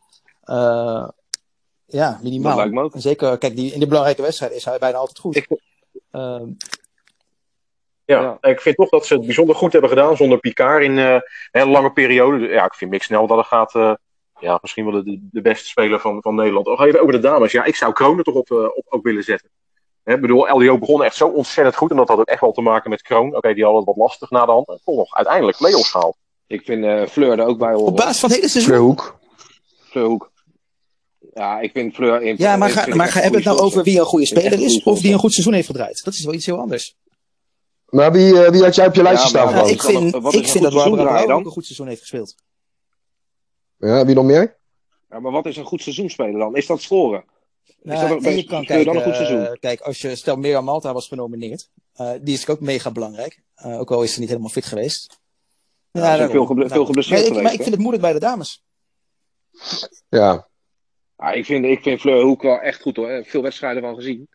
ja, minimaal. Dat lijkt me ook. En zeker, kijk, die, in de belangrijke wedstrijd is hij bijna altijd goed. Ik- Ehm, Ja, ik vind toch dat ze het bijzonder goed hebben gedaan zonder Picard in eh, een lange periode. Ja, ik vind Mick snel dat het gaat. eh, ja, misschien wel de, de beste speler van, van Nederland. Oh, even over de dames. Ja, ik zou Kroon er toch op, eh, op ook willen zetten. Hè, Ik bedoel, LDO begon echt zo ontzettend goed. En dat had ook echt wel te maken met Kroon. Oké, die hadden het wat lastig na de hand. En toch nog uiteindelijk play-offs gehaald. Ik vind eh, Fleur er ook bij op horen. basis van het hele seizoen. Fleurhoek. Fleur Hoek. Ja, ik vind Fleur... in- Ja, maar, ga, maar ga, hebben we het nou over wie een goede speler is of die een goed seizoen heeft gedraaid? Dat is wel iets heel anders. Maar wie, eh, wie had jij op je lijstje staan, Nou, ik vind, ik vind dat seizoen Barbara dan? ook een goed seizoen heeft gespeeld. Ja, wie nog meer? Ja, maar wat is een goed seizoenspeler dan? Is dat scoren? Nou, dat je kan dan een goed seizoen? eh, kijk, als je, stel Mirjam Malta was genomineerd, eh, die is ook mega belangrijk. Eh, ook al is ze niet helemaal fit geweest. Ja, daarom. veel geble- veel geblesseerd maar ik, geweest, Maar ik vind het moeilijk bij de dames. Ja. Ja, ik, vind, ik vind Fleur Hoek wel echt goed hoor. Veel wedstrijden van gezien.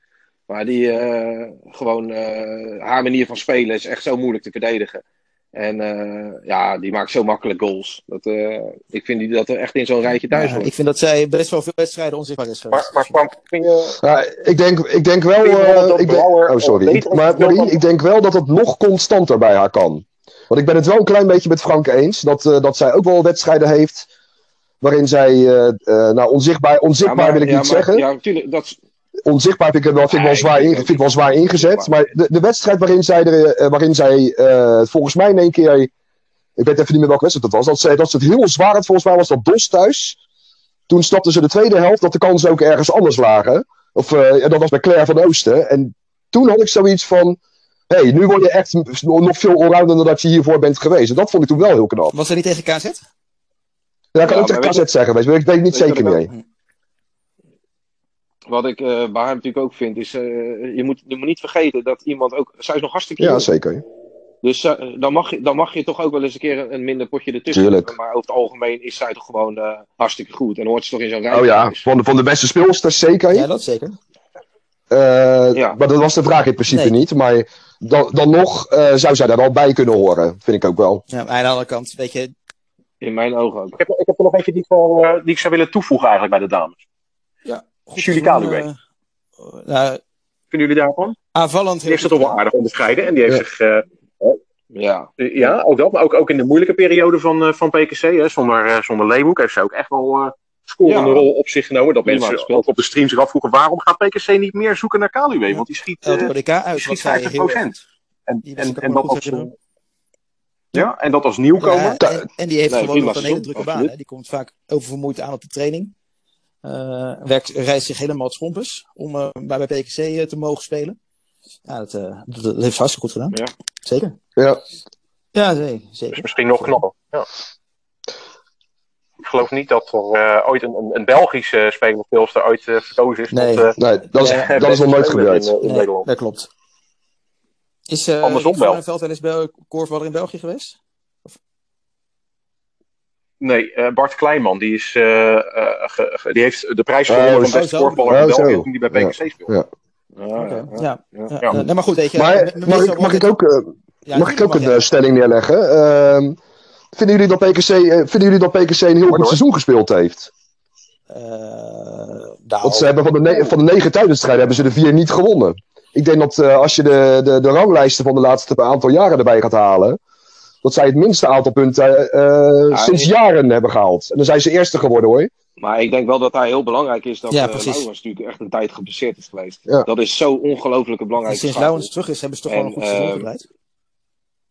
Maar die eh, gewoon eh, haar manier van spelen is echt zo moeilijk te verdedigen. En eh, ja, die maakt zo makkelijk goals. Dat, eh, ik vind die dat er echt in zo'n rijtje thuis Ja, hoort. ik vind dat zij best wel veel wedstrijden onzichtbaar is geweest. Maar, maar Frank, vind je. Ja, ik, denk, ik denk wel. Eh, ik denk, Brouwer oh, sorry. maar ik denk wel dat het nog constanter bij haar kan. Want ik ben het wel een klein beetje met Frank eens. Dat, eh, dat zij ook wel wedstrijden heeft. waarin zij. eh, eh, nou, onzichtbaar, onzichtbaar Ja, maar- wil ik ja, niet maar- zeggen. Ja, natuurlijk. Dat, Onzichtbaar vind ik, het wel, vind ik wel, zwaar, ik in, vind ik wel zwaar ingezet. Maar de, de wedstrijd waarin zij, er, eh, waarin zij eh, volgens mij in één keer Ik weet even niet meer welke wedstrijd dat was. Dat ze, dat ze het heel zwaar had. Volgens mij was dat DOS thuis. Toen stapten ze de tweede helft dat de kansen ook ergens anders lagen. Of eh, ja, dat was bij Claire van Oosten. En toen had ik zoiets van. Hé, hey, nu word je echt nog veel allrounder dan dat je hiervoor bent geweest. En dat vond ik toen wel heel knap. Was er niet tegen KZ? Ja, ik kan ook tegen KZ zeggen, weet je, maar ik weet niet zeker meer. Wat ik uh, bij hem natuurlijk ook vind, is uh, je, moet, je moet niet vergeten dat iemand ook. Zij is nog hartstikke Ja, zeker. Dus uh, dan, mag je, dan mag je toch ook wel eens een keer een, een minder potje ertussen. Tuurlijk. Maar over het algemeen is zij toch gewoon hartstikke goed. En hoort ze toch in zo'n rij. Oh ja, van de, van de beste speelsters zeker. Ja, dat zeker. ja. Maar dat was de vraag in principe nee. niet. Maar dan, dan nog zou zij daar wel bij kunnen horen. Vind ik ook wel. Ja, aan de andere kant, weet je. In mijn ogen ook. Ik heb, ik heb er nog eentje die ik, wel, die ik zou willen toevoegen eigenlijk bij de dames. Julie Kaluwe. Uh, nou, Vinden jullie daarvan? Aanvallend. Die heeft het toch wel aardig onderscheiden. En die heeft ja. zich. Uh, ja. ja, ook dat. Maar ook, ook in de moeilijke periode van, uh, van PKC. Hè, zonder, uh, zonder Leeuwenhoek heeft ze ook echt wel scorende ja. rol op zich genomen. Dat mensen ook op de stream zich afvroegen. Waarom gaat PKC niet meer zoeken naar Kaluwe? Want die schiet, uh, uit, schiet 50 heel procent. En, en, en dat als, ja, en dat als nieuwkomer. Ja, en, en, die heeft nee, gewoon nog een hele drukke baan. Hè. Die komt vaak oververmoeid aan op de training. Uh, werkt, reist zich helemaal het schompers om uh, bij, bij PKC uh, te mogen spelen. Ja, dat, uh, dat, dat heeft ze hartstikke goed gedaan. Ja. Zeker. Ja. Ja, zeker. zeker. Dus misschien nog knapper. Ja. Ik geloof niet dat er ooit een, een, een Belgische speler ooit verkozen is. Nee, tot, nee dat, is, ja, dat is nog nooit gebeurd. In, in nee, Nederland. Dat klopt. Is uh, Andersom wel. Veld wel eens bij korfballer in België geweest? Nee, uh, Bart Kleinman, die, is, uh, uh, ge, ge, die heeft de prijs gewonnen oh, van beste korfballer in België toen bij PKC ja. speelde. Ja. Okay. Ja. Ja. Ja. Ja. Nee, maar goed, weet je. Maar, mag, ik, mag ik ook, mag ik ook een stelling neerleggen? Uh, vinden, jullie dat PKC, vinden jullie dat PKC een heel goed seizoen gespeeld heeft? nou, Want ze hebben van de, van de negen thuiswedstrijden hebben ze de vier niet gewonnen. Ik denk dat als je de, de, de ranglijsten van de laatste aantal jaren erbij gaat halen dat zij het minste aantal punten uh, ja, sinds ik... jaren hebben gehaald. En dan zijn ze eerste geworden hoor. Maar ik denk wel dat daar heel belangrijk is dat ja, uh, Laurens natuurlijk echt een tijd geblesseerd is geweest. Ja. Dat is zo ongelooflijk belangrijk. Sinds Laurens terug is, hebben ze toch en, gewoon een goed seizoen uh, gedraaid?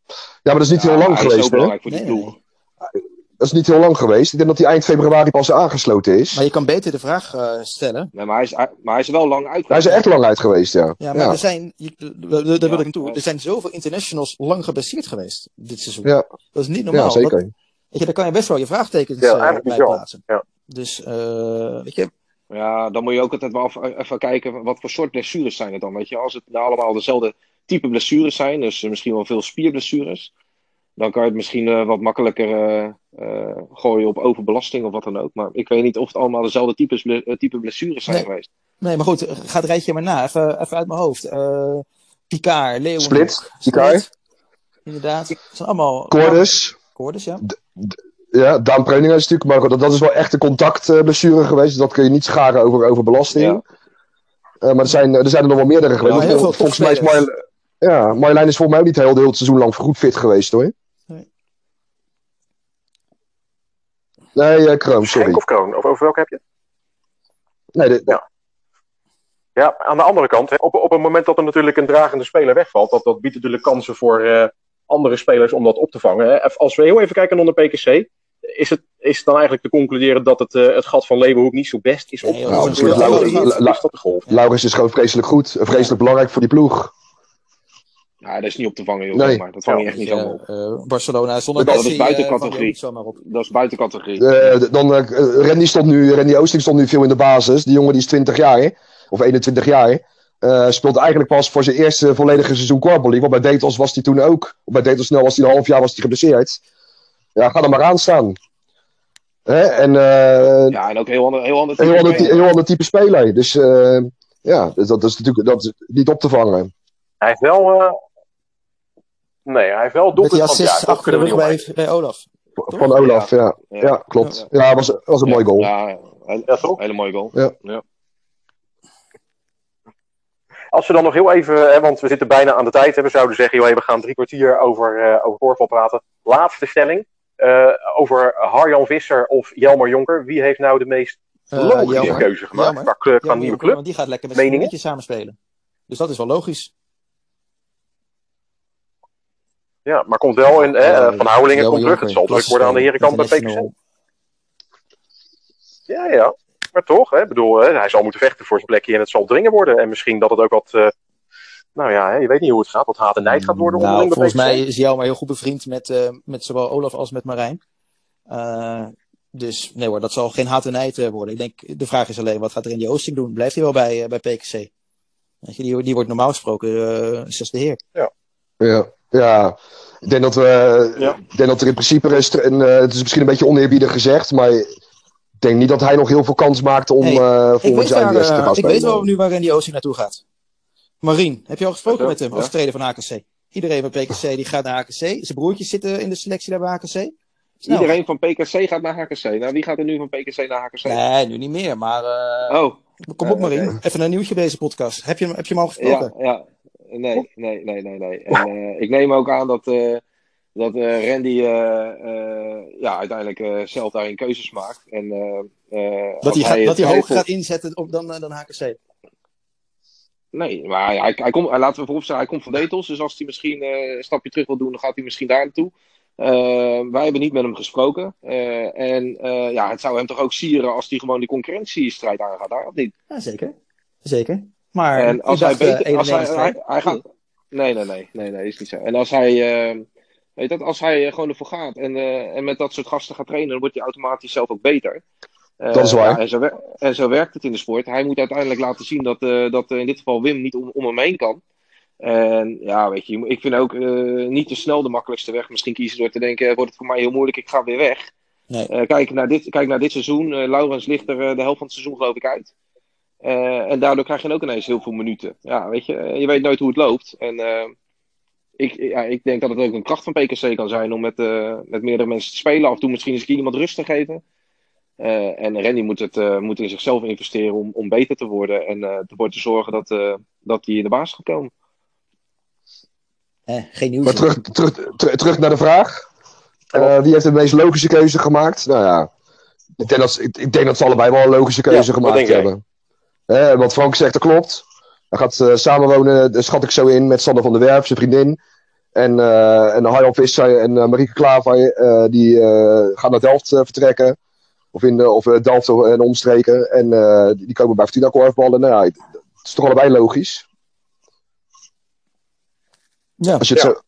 Ja, maar dat is niet ja, heel lang hij geweest. is zo belangrijk voor nee, die ploeg. Nee. Dat is niet heel lang geweest. Ik denk dat hij eind februari pas aangesloten is. Maar je kan beter de vraag uh, stellen. Nee, maar, hij is, maar hij is wel lang uit. Hij is er echt lang uit geweest, ja. Ja, maar er zijn, je, daar wil ik naartoe, er zijn zoveel internationals lang geblesseerd geweest dit seizoen. Ja. Dat is niet normaal. Ja, zeker. Dat, weet je, daar kan je best wel je vraagtekens ja, uh, bij plaatsen. Ja. Dus, uh, weet je. Ja, dan moet je ook altijd wel even kijken wat voor soort blessures zijn het dan. Weet je, als het nou allemaal dezelfde type blessures zijn, dus misschien wel veel spierblessures, dan kan je het misschien uh, wat makkelijker uh, uh, gooien op overbelasting of wat dan ook. Maar ik weet niet of het allemaal dezelfde types, type blessures zijn nee. geweest. Nee, maar goed, ga het rijtje maar na. Even, even uit mijn hoofd. Picard, Leeuwen. Split, Picard. Inderdaad. Het zijn allemaal... Cordus. Cordus, ja. D ja, Daan Preuninger is natuurlijk, maar dat, dat is wel echt een contactblessure geweest. Dus dat kun je niet scharen over, over belasting. Ja. maar er zijn, er zijn er nog wel meerdere geweest. Ja, heel veel volgens mij is Marjolein, ja, Marjolein is volgens mij ook niet heel, heel het seizoen lang goed fit geweest hoor. Nee. Nee, uh, Kroon, sorry. Schenk of Kroon? Of over welke heb je? Nee, de, ja. Ja, aan de andere kant, hè, op, op het moment dat er natuurlijk een dragende speler wegvalt, dat, dat biedt natuurlijk kansen voor uh, andere spelers om dat op te vangen. Hè. Als we heel even kijken naar de PKC, is het, is het dan eigenlijk te concluderen dat het, uh, het gat van Leeuwenhoek niet zo best is? Nou, la, la, la, Laurens is gewoon vreselijk goed, vreselijk belangrijk voor die ploeg. Ja, dat is niet op te vangen, joh. Nee. Maar dat vang je echt niet zo op. Uh, Barcelona zonder dat Messi, is buiten categorie. Dat is buiten categorie. Uh, dan, uh, Randy, stond nu, Randy Oosting stond nu veel in de basis. Die jongen die is 20 jaar, of 21 jaar. Uh, speelt eigenlijk pas voor zijn eerste volledige seizoen League. Want bij Daytons was hij toen ook. Bij Daytons snel was hij een half jaar was hij geblesseerd. Ja, ga er maar aan staan. Hè? En, uh, ja, en ook heel ander, heel ander type, heel ander, heel ander type speler. Dus ja, dus dat is natuurlijk dat is niet op te vangen. Hij heeft wel... Nee, hij heeft wel doelpunt van ja, achter de rug bij, bij Olaf. Toch? Van Olaf, ja. Ja, ja. ja klopt. Ja, ja was, was een ja, mooi goal. Ja, een, ja, toch? hele mooie goal. Ja. ja. Als we dan nog heel even, hè, want we zitten bijna aan de tijd, hè, we zouden zeggen, joh, we gaan drie kwartier over, uh, over voorval praten. Laatste stelling. Uh, over Harjan Visser of Jelmer Jonker. Wie heeft nou de meest logische uh, keuze gemaakt qua, qua nieuwe club? Want die gaat lekker met zijn samen spelen. Dus dat is wel logisch. Ja, maar komt wel in, hè, Ja, Van Houwelingen komt terug. Het zal druk worden aan de herenkant bij PKC. International. Ja, ja. Maar toch, hè, bedoel, hè, hij zal moeten vechten voor zijn plekje en het zal dringen worden. En misschien dat het ook wat, eh, nou ja, hè, je weet niet hoe het gaat, wat haat en nijd gaat worden Nou, volgens mij is jou maar heel goed bevriend met, eh, met zowel Olaf als met Marijn. Eh, dus nee hoor, dat zal geen haat en nijd eh, worden. Ik denk, de vraag is alleen, wat gaat er in die Oosting doen? Blijft hij wel bij, eh, bij PKC? Weet je, die, die wordt normaal gesproken eh zesde heer. Ja, ja. Ik denk dat we. Ja. Ik denk dat er in principe. Is, en, eh, het is misschien een beetje oneerbiedig gezegd, maar. Ik denk niet dat hij nog heel veel kans maakt om Hey, eh Ik volgend jaar te eh, gaan ik weet wel nu waar Randy Oosting naartoe gaat. Marien, heb je al gesproken Ja, met hem ja. als trainer van HKC? Iedereen bij PKC die gaat naar HKC. Zijn broertjes zitten in de selectie daar bij HKC. Snel. Iedereen van PKC gaat naar HKC. Nou, wie gaat er nu van PKC naar HKC? Nee, nu niet meer. Maar eh, Oh, kom op Eh, Marien, even een nieuwtje deze podcast. Heb je, hem- heb je hem al gesproken? ja, ja. Nee, nee, nee, nee, nee. En, eh, ik neem ook aan dat, eh, dat eh, Randy ja, uiteindelijk zelf daarin keuzes maakt. En, Dat hij, gaat, dat hij hoger gaat inzetten op dan, dan HKC. Nee, maar hij, hij, komt, hij- laten we vooropstellen, hij komt van Detels. Dus als hij misschien een stapje terug wil doen, dan gaat hij misschien daar naartoe. Wij hebben niet met hem gesproken. En ja, het zou hem toch ook sieren als hij gewoon die concurrentiestrijd aangaat daar, of niet? Ja, zeker. Zeker. Maar En als hij eh, beter, als hij, 91 hij, hij gaat. Nee, nee, nee, nee, nee, is niet zo. En als hij, eh, weet dat, als hij eh, gewoon ervoor gaat en, eh, en met dat soort gasten gaat trainen, dan wordt hij automatisch zelf ook beter. Eh, Dat is waar. ja, en, zo en zo werkt het in de sport. Hij moet uiteindelijk laten zien dat, eh, dat eh, in dit geval Wim niet om, om hem heen kan. En ja, weet je, ik vind ook eh, niet te snel de makkelijkste weg misschien kiezen door te denken, wordt het voor mij heel moeilijk, ik ga weer weg. Nee. Eh, kijk, naar dit, kijk naar dit seizoen. Eh, Laurens ligt er eh, de helft van het seizoen geloof ik uit. Eh, en daardoor krijg je ook ineens heel veel minuten. Ja, weet je, eh, je weet nooit hoe het loopt. En eh, ik, ja, ik denk dat het ook een kracht van PKC kan zijn om met, eh, met meerdere mensen te spelen. Af en toe misschien eens een keer iemand rust te geven. Eh, en Randy moet, het, eh, moet in zichzelf investeren om, om beter te worden. En eh, ervoor te zorgen dat, eh, dat hij in de baas gaat komen. Eh, geen nieuws. Maar terug, terug, ter- terug naar de vraag. Eh, wie heeft de meest logische keuze gemaakt? Nou ja, ik denk dat, ik, ik denk dat ze allebei wel een logische keuze Ja, gemaakt jij? Eh, wat Frank zegt, dat klopt. Hij gaat eh, samenwonen, daar schat ik zo in, met Sander van der Werf, zijn vriendin. En, eh en Harjan Visser en eh, Marieke Klaver, eh, die eh, gaan naar Delft vertrekken. Of, in de, of eh, Delft en omstreken. En eh, die die komen bij Fortuna korfballen. Nou ja, het is toch allebei logisch. Ja, Als je het, Ja. zo,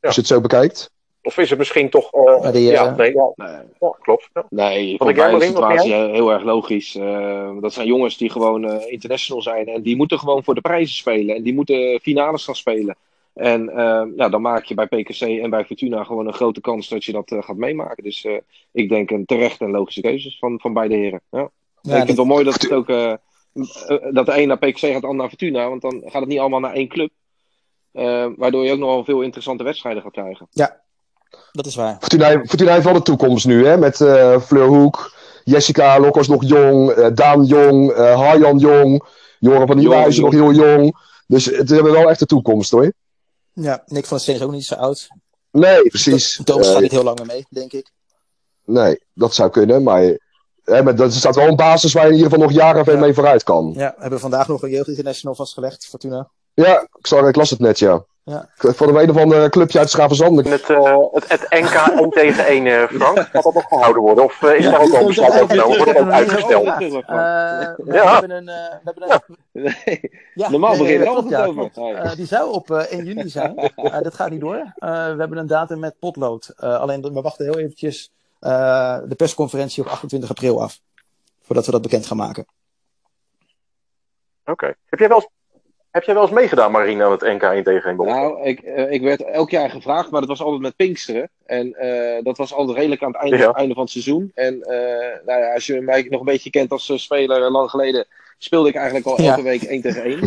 als je het zo bekijkt. Of is het misschien toch... eh, die, ja, eh, nee, ja, Nee, ja, klopt. Ja. Nee, jij, mij is de situatie heel, erg logisch. Eh, dat zijn jongens die gewoon eh, international zijn. En die moeten gewoon voor de prijzen spelen. En die moeten finales gaan spelen. En eh, ja, dan maak je bij PKC en bij Fortuna gewoon een grote kans dat je dat eh, gaat meemaken. Dus eh, ik denk een terechte en logische keuzes van, van beide heren. Ja. Ja, ik vind het wel mooi dat, het ook, eh, eh, dat de een naar PKC gaat, de ander naar Fortuna. Want dan gaat het niet allemaal naar één club. Eh, waardoor je ook nog wel veel interessante wedstrijden gaat krijgen. Dat is waar. Fortuna, Fortuna heeft wel de toekomst nu, hè? Met eh Fleur Hoek, Jessica Lokkers nog jong, eh, Daan jong, eh Harjan jong, Joran van Nieuwenhuizen nog Jong, heel jong. Dus het hebben wel echt de toekomst, hoor. Ja, Nick van der Steen is ook niet zo oud. Nee, precies. Thomas Eh, gaat niet heel lang meer mee, denk ik. nee, dat zou kunnen, maar, hè, maar dat staat wel een basis waar je in ieder geval nog jaren Ja. mee vooruit kan. Ja, we hebben vandaag nog een jeugd international vastgelegd, Fortuna. Ja, ik, zag, ik las het net, ja. Ja. Vond hem een of ander clubje uit Schavenzand. Het, eh, het, het NK 1 tegen 1, eh, Frank, gaat dat nog gehouden worden? Of eh, is daar ook al een besluit over genomen? Wordt het ook uitgesteld? Ja. Eh, we Ja. hebben een... eh, we hebben een Nee. ja, Normaal nee, begin je nee, er klopt, altijd ja, over. ja. Eh, die zou op eh, 1 juni zijn. Eh, dat gaat niet door. Eh, we hebben een datum met potlood. Eh, alleen we wachten heel eventjes eh, de persconferentie op 28 april af. Voordat we dat bekend gaan maken. Oké. Heb jij wel eens... Heb jij wel eens meegedaan, Marine, aan het NK 1 tegen 1 Nou, ik, eh, ik werd elk jaar gevraagd, maar dat was altijd met Pinksteren. En eh, dat was altijd redelijk aan het einde, Ja. einde van het seizoen. En eh, nou ja, als je mij nog een beetje kent als speler, lang geleden, speelde ik eigenlijk al Ja. elke week 1 tegen 1.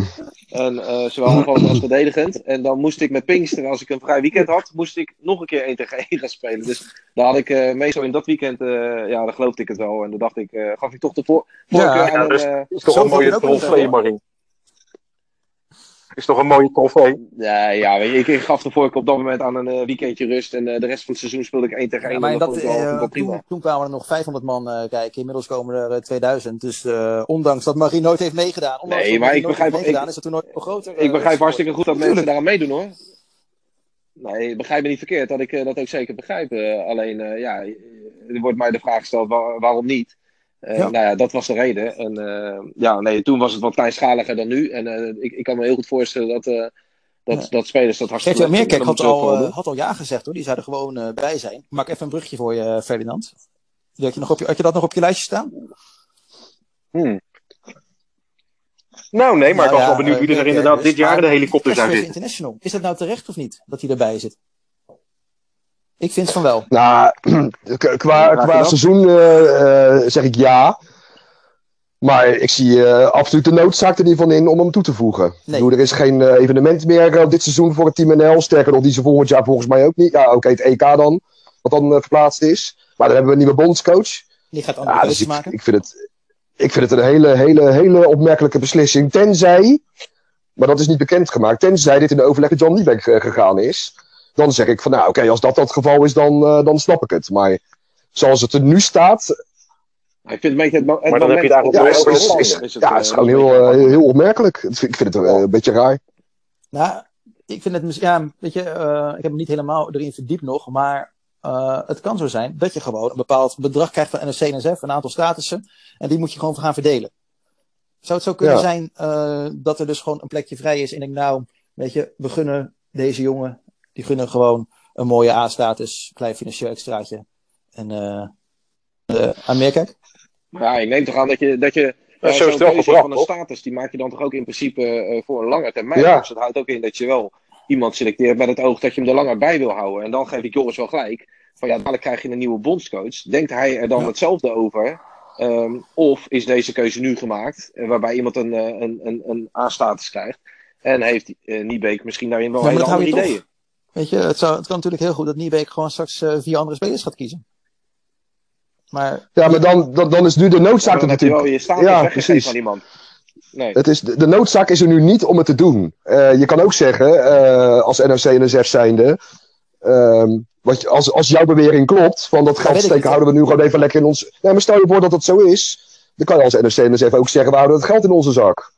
En eh, zowel aanvallend als verdedigend. En dan moest ik met Pinksteren, als ik een vrij weekend had, moest ik nog een keer 1 tegen 1 gaan spelen. Dus daar had ik eh, meestal in dat weekend, eh, ja, dan geloofde ik het wel. En dan dacht ik, eh, gaf ik toch de voor voorkeur Ja, aan ja, dus- eh, Dat is toch een mooie wel, Marine. Is toch een mooie trofee? Ja, ja weet je, ik, ik gaf de voorkeur op dat moment aan een eh, weekendje rust. En eh, de rest van het seizoen speelde ik 1 tegen 1. Ja, dat, wel, eh, toen, toen kwamen er nog 500 man eh, kijken. Inmiddels komen er eh, 2000. Dus eh, ondanks dat Marie nooit heeft meegedaan. Ondanks Nee, maar ik begrijp- heeft meegedaan, ik- is het toen nooit groter. Ik begrijp hartstikke goed dat mensen daaraan meedoen hoor. Nee, begrijp me niet verkeerd, dat ik dat ook zeker begrijp. Alleen, eh, ja, er wordt mij de vraag gesteld waar- waarom niet. Eh, Ja. Nou ja, dat was de reden. En eh, ja, nee, toen was het wat kleinschaliger dan nu. En eh, ik, ik kan me heel goed voorstellen dat, dat, Ja. dat spelers dat hartstikke Meerkek vinden. had al, had al ja gezegd hoor. Die zou er gewoon bij zijn. Ik Maak even een brugje voor je, Ferdinand. Had je, nog op je, had je dat nog op je lijstje staan? Hmm. Nou, nee, maar Nou ik was wel benieuwd wie er inderdaad dit jaar de helikopter zou zitten. International. Is dat nou terecht of niet? Dat hij erbij zit? Ik vind van wel. Nou, qua, qua seizoen eh, eh, zeg ik ja. Maar ik zie eh, absoluut de noodzaak er niet van in om hem toe te voegen. Ik Nee. bedoel, er is geen eh, evenement meer eh, dit seizoen voor het Team NL. Sterker nog, die ze volgend jaar volgens mij ook niet. Ja, oké, het EK dan, wat dan verplaatst is. Maar dan hebben we een nieuwe bondscoach. Die gaat andere Ja, dus ik, maken. ik, vind het, ik vind het een hele, hele, hele opmerkelijke beslissing. Tenzij, maar dat is niet bekendgemaakt, tenzij dit in de overleg met John Liebeck gegaan is. Dan zeg ik van, nou oké, als dat het geval is, dan, eh, dan snap ik het. Maar zoals het er nu staat, Ik vind het een beetje het, mo- het Maar dan heb je daar ja, is, is, is, is ja, het is gewoon heel, eh, heel opmerkelijk. Ik vind het eh, een beetje raar. Nou, ik vind het, ja, weet je, eh, ik heb me niet helemaal erin verdiept nog, maar eh, het kan zo zijn dat je gewoon een bepaald bedrag krijgt van NSF, een aantal statussen, en die moet je gewoon gaan verdelen. Zou het zo kunnen Ja. zijn eh, dat er dus gewoon een plekje vrij is en ik nou, weet je, we gunnen deze jongen, die gunnen gewoon een mooie A-status, klein financieel extraatje. En eh uh, aan Meerkijk? Ja, ik neem toch aan dat je, dat je Ja, ja, zo is zo'n keuze van een status, die maak je dan toch ook in principe eh, voor een lange termijn. Ja. Dus dat houdt ook in dat je wel iemand selecteert met het oog dat je hem er langer bij wil houden. En dan geef ik Joris wel gelijk. Van ja, dadelijk krijg je een nieuwe bondscoach. Denkt hij er dan Ja. hetzelfde over? Ehm, of is deze keuze nu gemaakt, eh, waarbij iemand een, eh, een, een, een A-status krijgt? En heeft uh, Niebeek misschien daarin wel Ja, hele andere ideeën? Weet je, het, zou, het kan natuurlijk heel goed dat Niebeek gewoon straks eh, vier andere spelers gaat kiezen. Maar Ja, maar dan, dan, dan is nu de noodzaak Dan er je natuurlijk. je status Ja, precies. aan iemand. Nee. Het is, de, de noodzaak is er nu niet om het te doen. Eh, je kan ook zeggen, eh, als NRC en NSF zijnde, ehm, wat als, als jouw bewering klopt, van dat geld steken houden we nu gewoon even lekker in ons... Nee, maar stel je voor dat dat zo is, dan kan je als NRC en NSF ook zeggen, we houden het geld in onze zak.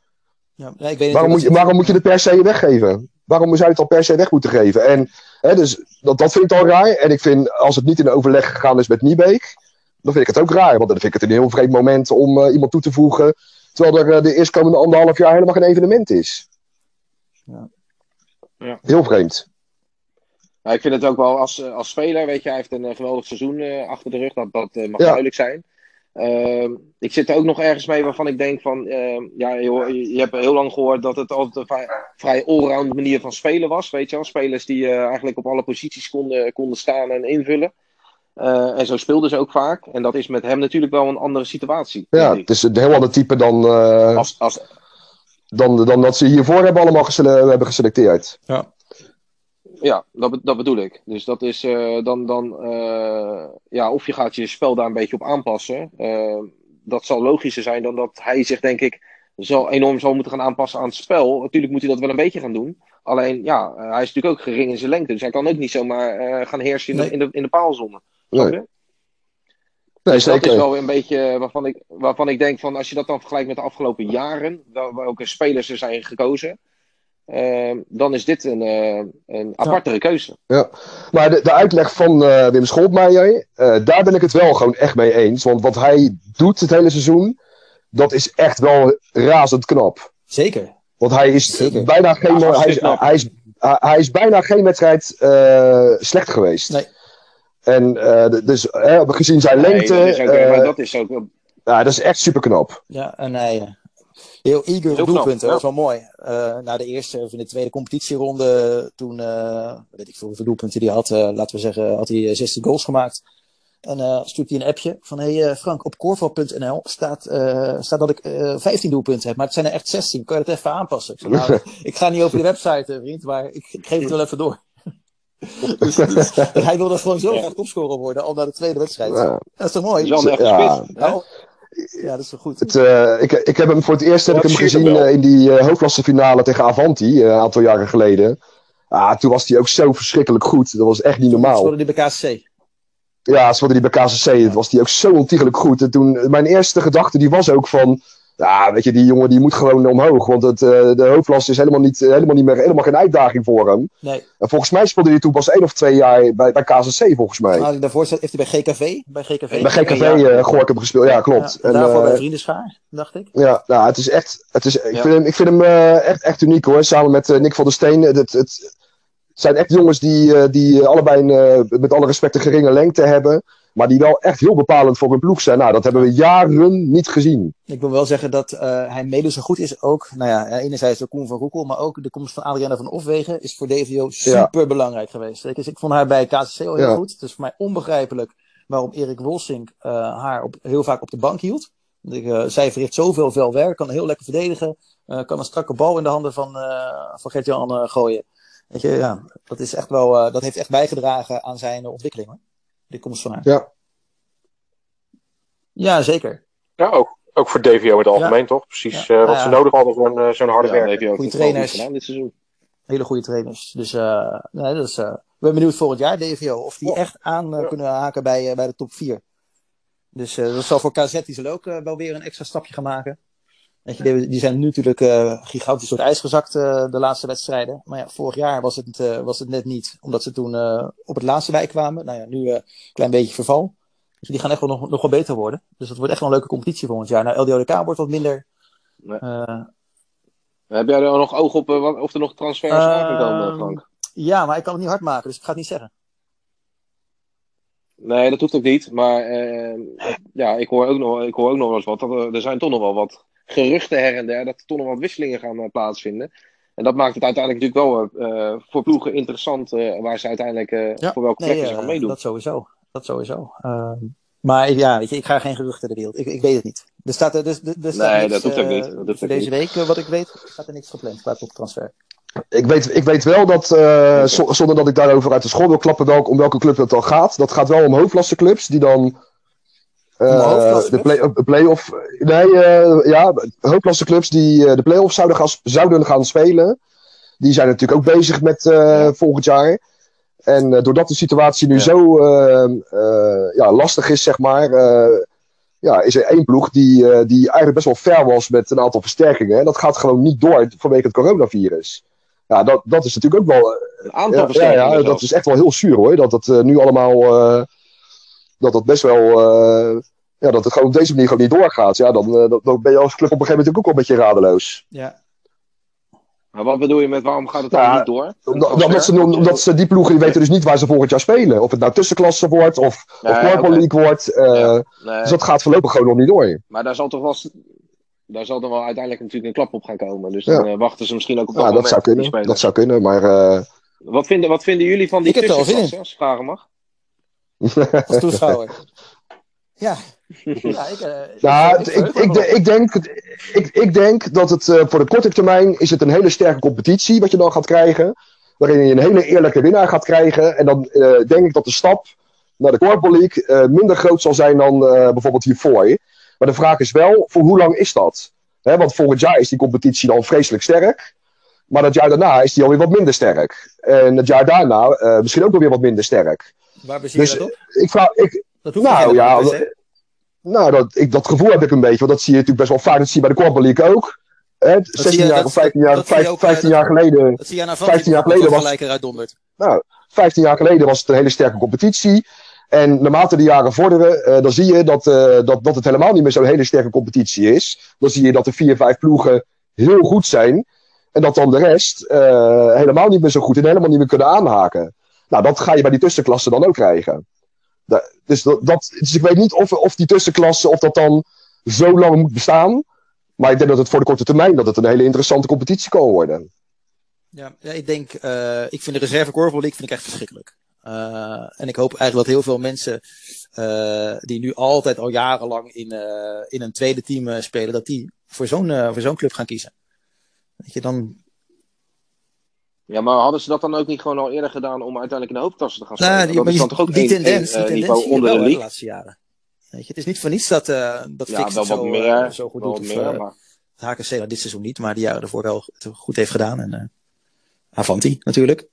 ja, nee, ik weet Waarom moet, je, waarom moet je het per se weggeven? Waarom zou je het al per se weg moeten geven? En hè, dus, dat, dat vind ik al raar. En ik vind, als het niet in overleg gegaan is met Niebeek, dan vind ik het ook raar. Want dan vind ik het een heel vreemd moment om eh, iemand toe te voegen, terwijl er eh, de eerstkomende anderhalf jaar helemaal geen evenement is. Ja. Ja. Heel vreemd. Nou, ik vind het ook wel als, eh, als speler, weet je, hij heeft een geweldig seizoen eh, achter de rug, dat, dat mag Ja. duidelijk zijn. Ehm, ik zit er ook nog ergens mee waarvan ik denk van, ehm, ja, je, je hebt heel lang gehoord dat het altijd een vrij, allround manier van spelen was, weet je wel. Spelers die eh, eigenlijk op alle posities konden, konden staan en invullen. Eh, en zo speelden ze ook vaak. En dat is met hem natuurlijk wel een andere situatie. Ja, het is een heel ander type dan, eh, Als, als, dan, dan dat ze hiervoor hebben allemaal gesele- hebben geselecteerd. Ja, dat, be- dat bedoel ik. Dus dat is eh, dan, dan eh, ja, of je gaat je spel daar een beetje op aanpassen. Eh, dat zal logischer zijn dan dat hij zich, denk ik, zal enorm zal moeten gaan aanpassen aan het spel. Natuurlijk moet hij dat wel een beetje gaan doen. Alleen, ja, hij is natuurlijk ook gering in zijn lengte. Dus hij kan ook niet zomaar gaan heersen in, Nee. de, in, de, in de paalzone. Nee. Nee, Dus dat is wel een beetje waarvan ik, waarvan ik denk van als je dat dan vergelijkt met de afgelopen jaren, welke spelers er zijn gekozen, eh, dan is dit een, eh, een apartere keuze. Maar de, de uitleg van eh, Wim Scholtmeijer, eh, daar ben ik het wel gewoon echt mee eens. Want wat hij doet het hele seizoen, dat is echt wel razend knap. Zeker. Want hij is Zeker. bijna geen, Ja, hij, is, hij, is, hij is bijna geen wedstrijd eh, slecht geweest. Nee. En eh, dus gezien zijn lengte, dat is ook, eh, maar dat is ook ja, dat is echt super knap. Ja, en hij eh, heel eager Heel knap, doelpunten. ja. Dat is wel mooi. Eh na de eerste of in de tweede competitieronde, toen, eh, weet ik veel hoeveel doelpunten hij had, eh, laten we zeggen, had hij eh, 16 goals gemaakt. En eh stuurt hij een appje van, hey eh, Frank, op korfbal.nl staat, staat dat ik eh 15 doelpunten heb, maar het zijn er echt 16. Kan je dat even aanpassen? Ik, zei, nou, ik ga niet over de website, vriend, maar ik, ik geef het wel even door. dus, dus hij wilde gewoon zo graag topscorer worden, al naar de tweede wedstrijd. Ja. Dat is toch mooi? Jan echt Ja. spits. Ja, dat is toch goed. Het, eh, ik, ik heb hem voor het eerst heb ik hem gezien wel. eh, in die uh, hoofdklassefinale tegen Avanti, eh, een aantal jaren geleden. Ah, toen was hij ook zo verschrikkelijk goed. Dat was echt niet normaal. Speelde die bij KCC. Ja, ze hadden die bij KCC. Dat was die ook zo ontiegelijk goed. En toen, mijn eerste gedachte die was ook van... Ja, weet je, die jongen die moet gewoon omhoog. Want het, uh, de hoofdklasse is helemaal niet, helemaal niet meer helemaal geen uitdaging voor hem. Nee. En volgens mij speelde hij toen pas één of twee jaar bij, bij KCC, volgens mij. Nou, daarvoor heeft hij bij GKV. Bij GKV, bij GKV ja. uh, Gorkum gespeeld, ja, klopt. Ja, en daarvoor bij Vriendenschaar, dacht ik. Ja, nou, het is echt. Het is, ik, vind hem, ik vind hem uh, echt, echt uniek hoor. Samen met Nick van der Steen. Het, het, het zijn echt jongens die, die allebei een, met alle respect een geringe lengte hebben. Maar die wel echt heel bepalend voor hun ploeg zijn. Nou, dat hebben we jaren niet gezien. Ik wil wel zeggen dat uh, hij mede zo goed is ook. Nou ja, enerzijds de Koen van Roekel, maar ook de komst van Adriana van Ofwegen is voor DVO super ja. belangrijk geweest. Dus ik vond haar bij KCC al heel ja. goed. Het is voor mij onbegrijpelijk waarom Erik Wolsink uh, haar op, heel vaak op de bank hield. Ik, uh, zij verricht zoveel veel werk, kan heel lekker verdedigen. kan een strakke bal in de handen van, van Gert-Jan gooien. Weet je, ja, dat, is echt wel, dat heeft echt bijgedragen aan zijn ontwikkeling. Hoor de komst van haar. Ja. Ja, zeker. Ja, ook, ook voor DVO in het algemeen, ja. toch? Precies ja. uh, wat ze nodig hadden voor een, zo'n harde werk. DVO goede trainers. Gedaan dit seizoen. Hele goede trainers. Dus uh, nee, dat is, uh, ik ben benieuwd volgend jaar, DVO, of die oh. echt aan kunnen haken bij, bij de top 4. Dus dat zal voor KZ, die ook wel weer een extra stapje gaan maken. Weet je, die zijn nu natuurlijk uh, gigantisch door het ijs gezakt, uh, de laatste wedstrijden. Maar ja, vorig jaar was het, uh, was het net niet, omdat ze toen op het laatste wijk kwamen. Nou ja, nu een klein beetje verval. Dus die gaan echt wel nog, nog wel beter worden. Dus dat wordt echt wel een leuke competitie volgend jaar. Nou, LDODK wordt wat minder. Nee. Heb jij er nog oog op of er nog transfers aan kan komen, Frank? Ja, maar ik kan het niet hard maken, dus ik ga het niet zeggen. Nee, dat hoeft ook niet. Maar ja, ik hoor ook nog, ik hoor ook nog wel eens wat. Dat, er zijn toch nog wel wat geruchten her en der dat er toch nog wat wisselingen gaan uh, plaatsvinden. En dat maakt het uiteindelijk natuurlijk wel uh, voor ploegen interessant uh, waar ze uiteindelijk ja, voor welke plek nee, ze gaan meedoen. Dat sowieso. Dat sowieso. maar ja, weet je, ik ga geen geruchten de wereld. Ik, ik weet het niet. Er staat er, dus, er staat nee, niks, dat hoeft ook niet. Dat voor deze week, wat ik weet, staat er niks gepland qua transfer. Ik weet, ik weet wel dat, uh, zonder dat ik daarover uit de school wil klappen, welk, om welke club het dan gaat. Dat gaat wel om hoofdklasseclubs die dan uh, de play, play-off. Nee, uh, ja, hoopklasse clubs die uh, de play-off zouden, gaan, zouden gaan spelen. Die zijn natuurlijk ook bezig met volgend jaar. En doordat de situatie nu ja. zo ja, lastig is, zeg maar. ja, is er één ploeg die, die eigenlijk best wel ver was met een aantal versterkingen. En dat gaat gewoon niet door vanwege het coronavirus. Ja, dat, dat is natuurlijk ook wel. Een aantal ja, ja, ja, dat is echt wel heel zuur hoor. Dat het nu allemaal. Dat dat best wel ja, dat het gewoon op deze manier gewoon niet doorgaat. Ja, dan, uh, dan ben je als club op een gegeven moment ook wel een beetje radeloos. Ja. Maar wat bedoel je met waarom gaat het dan niet door? Omdat, omdat, ze, omdat ze die ploegen die weten dus niet waar ze volgend jaar spelen. Of het nou tussenklasse wordt of, nee, of Purple okay. League wordt. Uh, ja, nee. Dus dat gaat voorlopig gewoon nog niet door. Maar daar zal toch wel, daar zal dan wel uiteindelijk natuurlijk een klap op gaan komen. Dus dan uh, wachten ze misschien ook op dat ja, dat zou kunnen. Dat zou kunnen, maar... Uh... Wat, vinden, wat vinden jullie van die tussenklasse, als ik vragen mag? Als toeschouwer. Ja, ja, ik, uh, nou, ik, ik, ik, ik, denk, ik, ik denk dat het uh, voor de korte termijn is het een hele sterke competitie wat je dan gaat krijgen. Waarin je een hele eerlijke winnaar gaat krijgen. En dan uh, denk ik dat de stap naar de Corporal League minder groot zal zijn dan bijvoorbeeld hiervoor. Maar de vraag is wel, voor hoe lang is dat? He, want volgend jaar is die competitie dan vreselijk sterk. Maar dat jaar daarna is die alweer wat minder sterk. En het jaar daarna misschien ook alweer wat minder sterk. Waar bezie je dus, dat op? Ik vraag, ik, dat hoeft nou ja, nou, dat, ik, dat gevoel heb ik een beetje. Want dat zie je natuurlijk best wel vaak. Dat zie je bij de League ook. Hè, 16 jaar of 15 jaar, 15, 15 jaar geleden. Dat zie je aan 15 jaar geleden was. Nou, 15 jaar geleden was het een hele sterke competitie. En naarmate de jaren vorderen, uh, dan zie je dat, uh, dat, dat het helemaal niet meer zo'n hele sterke competitie is. Dan zie je dat de vier, vijf ploegen heel goed zijn. En dat dan de rest uh, helemaal niet meer zo goed en helemaal niet meer kunnen aanhaken. Nou, dat ga je bij die tussenklasse dan ook krijgen. Dus, dat, dat, dus ik weet niet of, of die tussenklasse, of dat dan zo lang moet bestaan. Maar ik denk dat het voor de korte termijn dat het een hele interessante competitie kan worden. Ja, ik denk, uh, ik vind de reserve Corval League vind ik echt verschrikkelijk. Uh, en ik hoop eigenlijk dat heel veel mensen uh, die nu altijd al jarenlang in, in een tweede team spelen, dat die voor zo'n voor zo'n club gaan kiezen. Weet je, dan, ja, maar hadden ze dat dan ook niet gewoon al eerder gedaan om uiteindelijk in de hoofdklasse te gaan spelen? Nou, die, dat is dan toch ook die één, tendens, die uh, tendens onder de hè, de league. laatste jaren. Weet je, het is niet voor niets dat, uh, dat Ja, Fix wel zo, meer, zo goed doet. Of, meer, maar... HKC nou, dit seizoen niet, maar die jaren ervoor wel goed heeft gedaan. En uh, Avanti natuurlijk.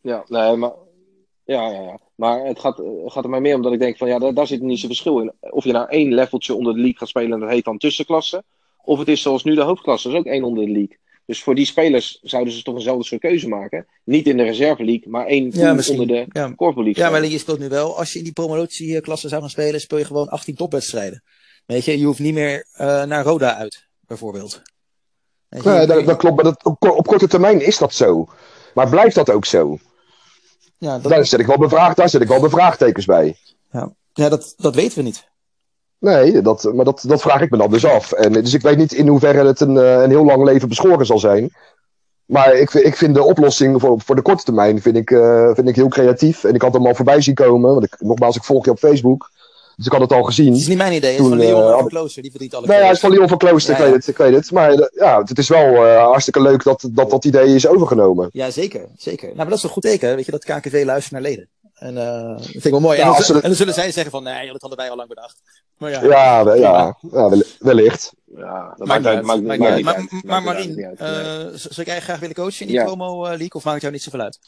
Ja, nee, maar... Ja, ja, ja. Maar het gaat, gaat er mij meer om dat ik denk van ja, daar, daar zit niet zoveel verschil in. Of je nou één leveltje onder de league gaat spelen en dat heet dan tussenklasse. Of het is zoals nu de hoofdklasse, dat is ook één onder de league. Dus voor die spelers zouden ze toch eenzelfde soort keuze maken. Niet in de reserve league, maar één Ja, onder de Ja. korfbal league. Ja, maar je speelt nu wel, als je in die promotieklasse zou gaan spelen, speel je gewoon 18 topwedstrijden. Weet je, je hoeft niet meer eh, naar Roda uit, bijvoorbeeld. Nee, je- dat, dat klopt, maar dat, op, op korte termijn is dat zo. Maar blijft dat ook zo? ja, dat, Daar zet ik wel bevraagd, daar zet ik wel bevraagtekens bij. ja dat, dat weten we niet. Nee, dat, maar dat, dat vraag ik me dan dus af. En, dus ik weet niet in hoeverre het een, eh, een heel lang leven beschoren zal zijn. Maar ik, vind- ik vind de oplossing voor, voor de korte termijn vind ik, eh, vind ik heel creatief. En ik had hem al voorbij zien komen. Want ik, nogmaals, ik volg je op Facebook. Dus ik had het al gezien. Het is niet mijn idee, het is van Leon eh, van Klooster, die verdient alle Nee, hij is van Leon van Klooster, Ja, ik weet het. Ik weet het. Maar ja, het is wel hartstikke leuk dat, dat dat idee is overgenomen. Ja, zeker, zeker. Nou, maar dat is een goed teken, weet je, dat KKV luistert naar leden. En eh, dat vind ik wel mooi. Ja, en, dan, als ze dat- en dan zullen zij zeggen van, nee, dat hadden wij al lang bedacht. Maar ja, Ja, we- ja, ja wel- wellicht. Ja, dat maakt uit. maakt- Maakt maakt niet niet uit. uit. Maar, maar Marien, eh, z- zou jij graag willen coachen in die Ja. promo eh, league of maakt het jou niet zoveel uit?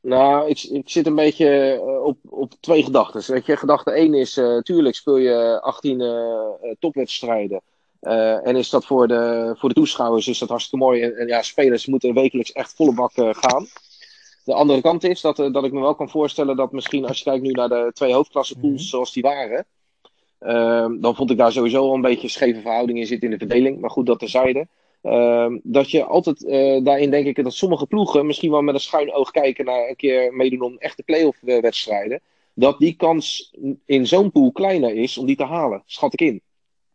Nou, ik, ik zit een beetje op, op twee gedachten. Weet je, gedachte één is, eh, tuurlijk speel je 18 eh, eh, topwedstrijden. Eh, en is dat voor de, voor de toeschouwers is dat hartstikke mooi. En, en ja, spelers moeten wekelijks echt volle bak eh, gaan. De andere kant is dat, eh, dat ik me wel kan voorstellen dat misschien als je kijkt nu naar de twee hoofdklassepools Mhm. zoals die waren. ehm, dan vond ik daar sowieso al een beetje een scheve verhouding in zitten in de verdeling. Maar goed, dat terzijde. Ehm, dat je altijd eh, daarin denk ik dat sommige ploegen misschien wel met een schuin oog kijken naar een keer meedoen om echte play-off eh, wedstrijden. Dat die kans in zo'n pool kleiner is om die te halen, schat ik in.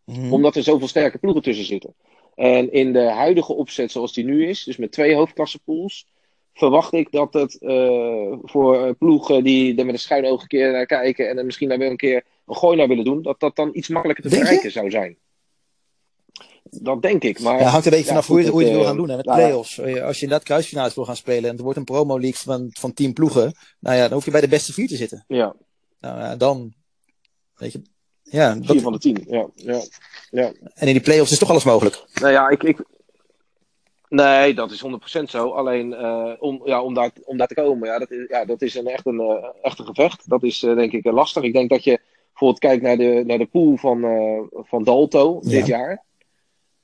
Mhm. Omdat er zoveel sterke ploegen tussen zitten. En in de huidige opzet zoals die nu is, dus met twee hoofdklassepools, verwacht ik dat het eh, voor eh, ploegen die er met een schuin oog een keer naar kijken en er misschien daar weer een keer een gooi naar willen doen, dat dat dan iets makkelijker te Denk je? bereiken zou zijn. Dat denk ik. Maar Ja, hangt een beetje vanaf ja, hoe je, goed, hoe je het wil eh, gaan doen hè, met nou ja. play-offs. Als je inderdaad kruisfinales wil gaan spelen en er wordt een promo league van, van 10 ploegen, nou ja, dan hoef je bij de beste vier te zitten. ja, Nou ja, dan, weet je, ja, vier dat, van de tien. Ja, ja. en in die play-offs is toch alles mogelijk. Nou ja, ik. ik... Nee, dat is 100% zo. Alleen eh, om, ja, om, daar, om daar te komen, ja, dat is, ja, dat is een, echt, een, echt een gevecht. Dat is eh, denk ik lastig. Ik denk dat je bijvoorbeeld kijkt naar de, naar de pool van, eh, van Dalto dit jaar.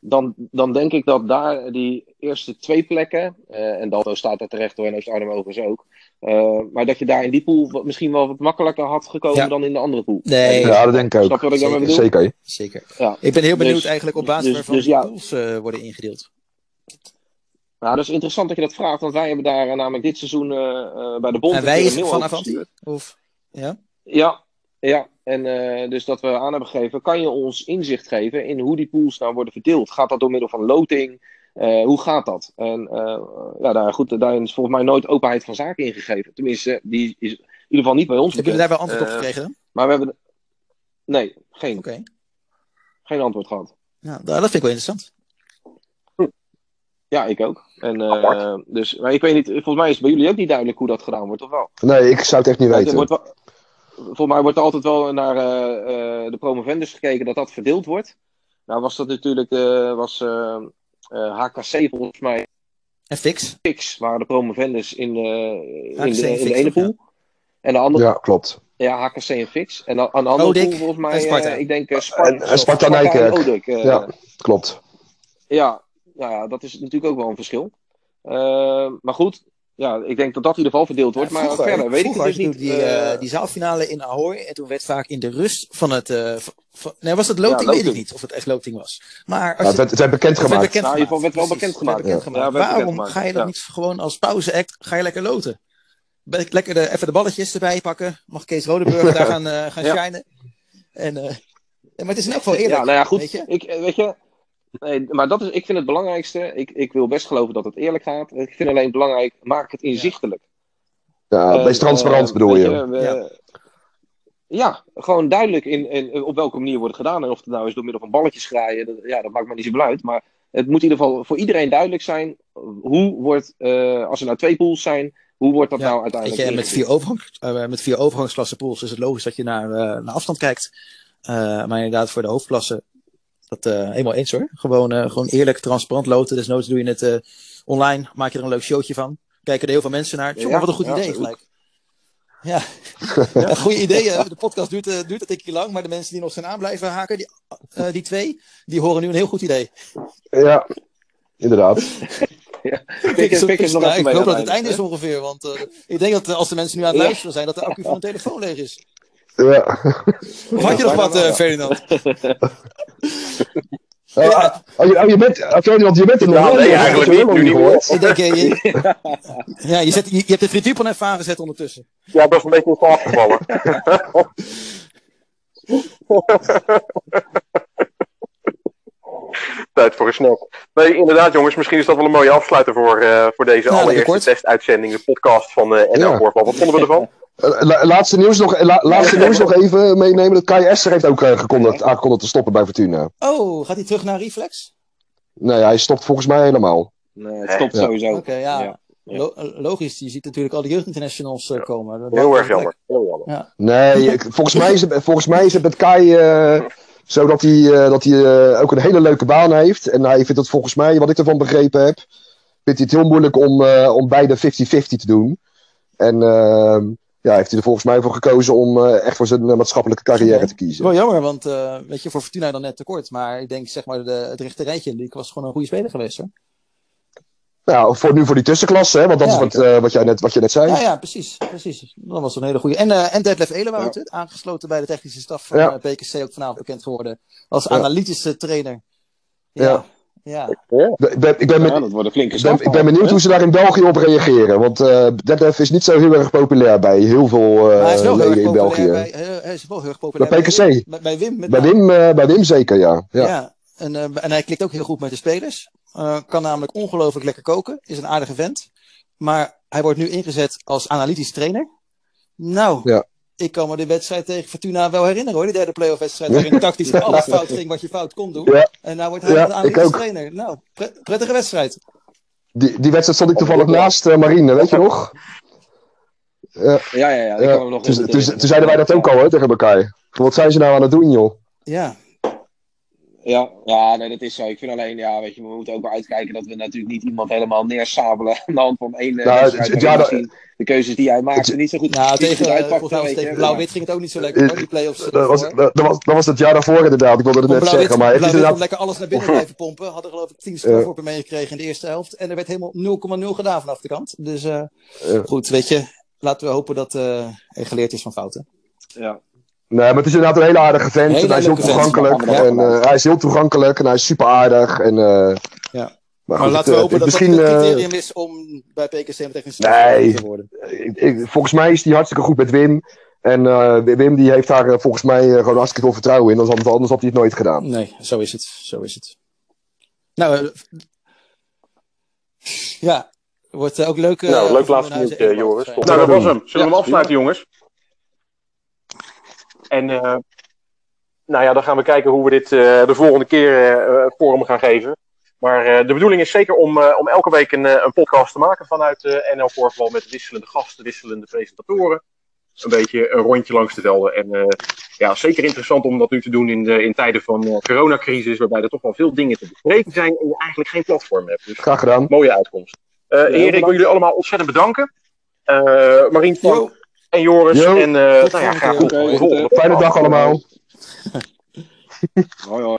Dan, dan denk ik dat daar die eerste twee plekken, eh, en Dalto staat daar terecht door en heeft Arnhem overigens ook. eh, maar dat je daar in die pool wat, misschien wel wat makkelijker had gekomen Ja. dan in de andere pool. Nee, Ja, dat denk ik ook. Snap je wat ik daarmee bedoel? Zeker. zeker. Ja. Ik ben heel benieuwd Dus- eigenlijk op basis dus- waarvan dus ja. pools worden ingedeeld. Nou, dat is interessant dat je dat vraagt, want wij hebben daar eh, namelijk dit seizoen eh, eh, bij de Bond En een wij is van Avanti? Of, ja? Ja, ja. En eh, dus dat we aan hebben gegeven, kan je ons inzicht geven in hoe die pools nou worden verdeeld? Gaat dat door middel van loting? Eh, hoe gaat dat? En eh, ja, daar, goed, daarin is volgens mij nooit openheid van zaken ingegeven. Tenminste, die is in ieder geval niet bij ons. Hebben jullie daar wel antwoord op gekregen? Maar we hebben. Nee, geen, Oké. geen antwoord gehad. Ja, nou, dat vind ik wel interessant. Ja, ik ook. En, eh, dus, maar ik weet niet, volgens mij is het bij jullie ook niet duidelijk hoe dat gedaan wordt, of wel? Nee, ik zou het echt niet weten. wordt wel- volgens mij wordt er altijd wel naar eh, eh, de promovendus gekeken dat dat verdeeld wordt. Nou was dat natuurlijk, eh, was HKC volgens mij En fix? fix, waren de promovendus in, in, de, in de ene pool. En de andere, Ja, klopt. ja, HKC en fix. En dan- aan de andere pool volgens mij, en Sparta. ik denk eh, Spar- En- en Sparta Ja. Klopt. Ja, nou ja, dat is natuurlijk ook wel een verschil. Eh, maar goed, ja, ik denk dat dat in ieder geval verdeeld wordt. maar vroeger, verder weet ik het dus niet. Die, eh, eh, die zaalfinale in Ahoy. En toen werd vaak in de rust van het. eh, van- nee, was het loting? Ja, Weet ik niet of het echt loting was. Maar als Ja, het, je, werd, het werd het werd bekendgemaakt. bekend Nou, in ieder geval werd wel bekendgemaakt. Ja, werd Waarom ga je dat ja. niet gewoon als pauze-act? Ga je lekker loten? Be- Lekker de, even de balletjes erbij pakken. Mag Kees Rodeburg daar gaan, eh, gaan Ja. shinen? En, eh, maar het is in elk geval eerlijk. Ja, nou ja, goed. Weet je? Ik, weet je, nee, maar dat is, ik vind het belangrijkste. Ik, ik wil best geloven dat het eerlijk gaat. Ik vind alleen belangrijk, maak het inzichtelijk. Ja, wees transparant eh, bedoel je. we- Ja. ja. gewoon duidelijk in, in, op welke manier wordt het gedaan. En of het nou is door middel van balletjes graaien, dat, ja, dat maakt me niet zoveel uit. Maar het moet in ieder geval voor iedereen duidelijk zijn. Hoe wordt, eh, als er nou twee pools zijn, hoe wordt dat Ja, nou Weet uiteindelijk je, met vier, overgang, eh, met vier overgangsklasse pools is het logisch dat je naar, eh, naar afstand kijkt. Eh, maar inderdaad, voor de hoofdklasse, dat eh helemaal eens hoor. Gewoon, eh, gewoon eerlijk, transparant loten. Desnoods doe je het eh, online, maak je er een leuk showtje van. Kijken er heel veel mensen naar. Ja, wat een goed ja, idee gelijk. Ja, ja goede ideeën. De podcast duurt, uh, duurt een tikje lang, maar de mensen die nog zijn aan blijven haken, die, uh, die twee, die horen nu een heel goed idee. Ja, inderdaad. Ja. Ik, ik, ik, nog ik hoop dat het einde is ongeveer, want uh, ik denk dat als de mensen nu aan het luisteren zijn, dat de accu van hun telefoon leeg is. Ja. Of had je nog wat, uh, Ferdinand? Oh, ja. oh, je, oh, je bent, Ferdinand, je bent er nog Ja, nee, eigenlijk niet. Nu niet. Ik denk, je, je, ja, je, zet, je, je hebt de frituurpan even aangezet ondertussen. Ja, dat is een beetje in slaap gevallen. Tijd voor een snack. Nee, inderdaad, jongens. Misschien is dat wel een mooie afsluiter voor, uh, voor deze Ja, lekker allereerste testuitzending, de podcast van uh, NL Ja. Wat vonden we ervan? Eh, la- laatste nieuws nog, la- laatste nieuws nog even meenemen. Dat Kai Esser heeft ook eh, gekondigd, aangekondigd te stoppen bij Fortuna. Oh, gaat hij terug naar Reflex? Nee, hij stopt volgens mij helemaal. Nee, het stopt Ja. sowieso. Oké, ja. Ja. Ja. Lo- logisch, je ziet natuurlijk al de jeugdinternationals uh, komen. Dat Heel erg jammer. Heel jammer. Nee, volgens, mij is het, volgens mij is het met Kai eh, zo dat hij, eh, dat hij eh, ook een hele leuke baan heeft. En hij vindt het volgens mij, wat ik ervan begrepen heb, vindt hij het heel moeilijk om, eh, om beide 50-50 te doen. En eh, ja, heeft hij er volgens mij voor gekozen om eh, echt voor zijn eh, maatschappelijke carrière te kiezen. Wel jammer, want uh, weet je, voor Fortuna dan net tekort. Maar ik denk, zeg maar, de, het rechte rijtje, die was gewoon een goede speler geweest hoor. Nou, voor, nu voor die tussenklasse, hè, want dat Ja. is wat, wat, jij net, wat je net zei. Ja, ja, precies. precies. Dat was een hele goede. En, en Detlef Elewoud, ja. aangesloten bij de technische staf van PKC, ook vanavond bekend geworden. Als analytische trainer. Ja. Ja. Ik ben, ik ben, Ja, ben- dat wordt een flinke ik ben, stap. ik ben benieuwd hoe ze daar in België op reageren. Want eh Detlef is niet zo heel erg populair bij heel veel eh heel leden erg in België. bij, hij is wel heel erg Bij populair PKC. Wim. Bij, bij Wim. Met Bij. Wim, eh, bij Wim zeker, ja. Ja. ja. En, uh, en hij klikt ook heel goed met de spelers. Uh, kan namelijk ongelooflijk lekker koken. Is een aardige vent. Maar hij wordt nu ingezet als analytisch trainer. Nou, Ja. Ik kan me de wedstrijd tegen Fortuna wel herinneren hoor. Die derde playoff wedstrijd waarin tactisch alles fout ging wat je fout kon doen. Ja. En nou wordt hij Ja, ook. trainer. Nou, pre- prettige wedstrijd. Die, die wedstrijd stond ik toevallig naast eh, Marine, weet je nog? Ja, ja, ja. ik Ja, kan me nog toen, zeiden wij dat ook al hè, tegen elkaar. Wat zijn ze nou aan het doen, joh? Ja, Ja, ja, nee, dat is zo. Ik vind alleen, ja, weet je, we moeten ook wel uitkijken dat we natuurlijk niet iemand helemaal neersabelen aan de hand van één eh, Nou, het- ja, misschien de keuzes die hij maakt het- niet zo goed, nou niet tegen, goed Blauw-Wit ging het ook niet zo lekker hoor, die play-offs. eh, Dat was, dat, was, dat was het jaar daarvoor inderdaad. Ik wilde het net zeggen. Maar het inderdaad... lekker alles naar binnen blijven pompen. Hadden geloof ik 10 scoreworpen meegekregen in de eerste helft. En er werd helemaal 0,0 gedaan vanaf de kant. Dus uh, Ja. goed, weet je. Laten we hopen dat uh, er geleerd is van fouten. Ja. Nee, maar het is inderdaad een hele aardige vent. Hele en hij is heel vent. toegankelijk. En eh, hij is heel toegankelijk en hij is super aardig. En, eh, Ja. Maar, Maar goed, laten we eh, hopen dat het criterium is om bij PKC Nee. te worden. ik- ik- volgens mij is hij hartstikke goed met Wim. En eh, Wim die heeft daar volgens mij gewoon hartstikke veel vertrouwen in. Anders had, anders had hij het nooit gedaan. Nee, zo is het. Zo is het. Nou, ja. Wordt ook leuk. Nou, leuk laatste Joris. te Top. zijn. Nou, dat was hem. Zullen we Ja, hem afsluiten, jongens? En eh, nou ja, dan gaan we kijken hoe we dit eh, de volgende keer eh, vorm gaan geven. Maar de bedoeling is zeker om, om elke week een, een podcast te maken vanuit NL Korfbal met wisselende gasten, wisselende presentatoren. Een beetje een rondje langs de velden. En ja, zeker interessant om dat nu te doen in, de, in tijden van coronacrisis, waarbij er toch wel veel dingen te bespreken zijn en je eigenlijk geen platform hebt. Dus Graag gedaan. mooie uitkomst. Eh heren, ik wil jullie allemaal ontzettend bedanken. Marien. En Joris. Jo. En eh nou ja, volgende graag tot de volgende. goed, Fijne dag allemaal. Hoi, hoi.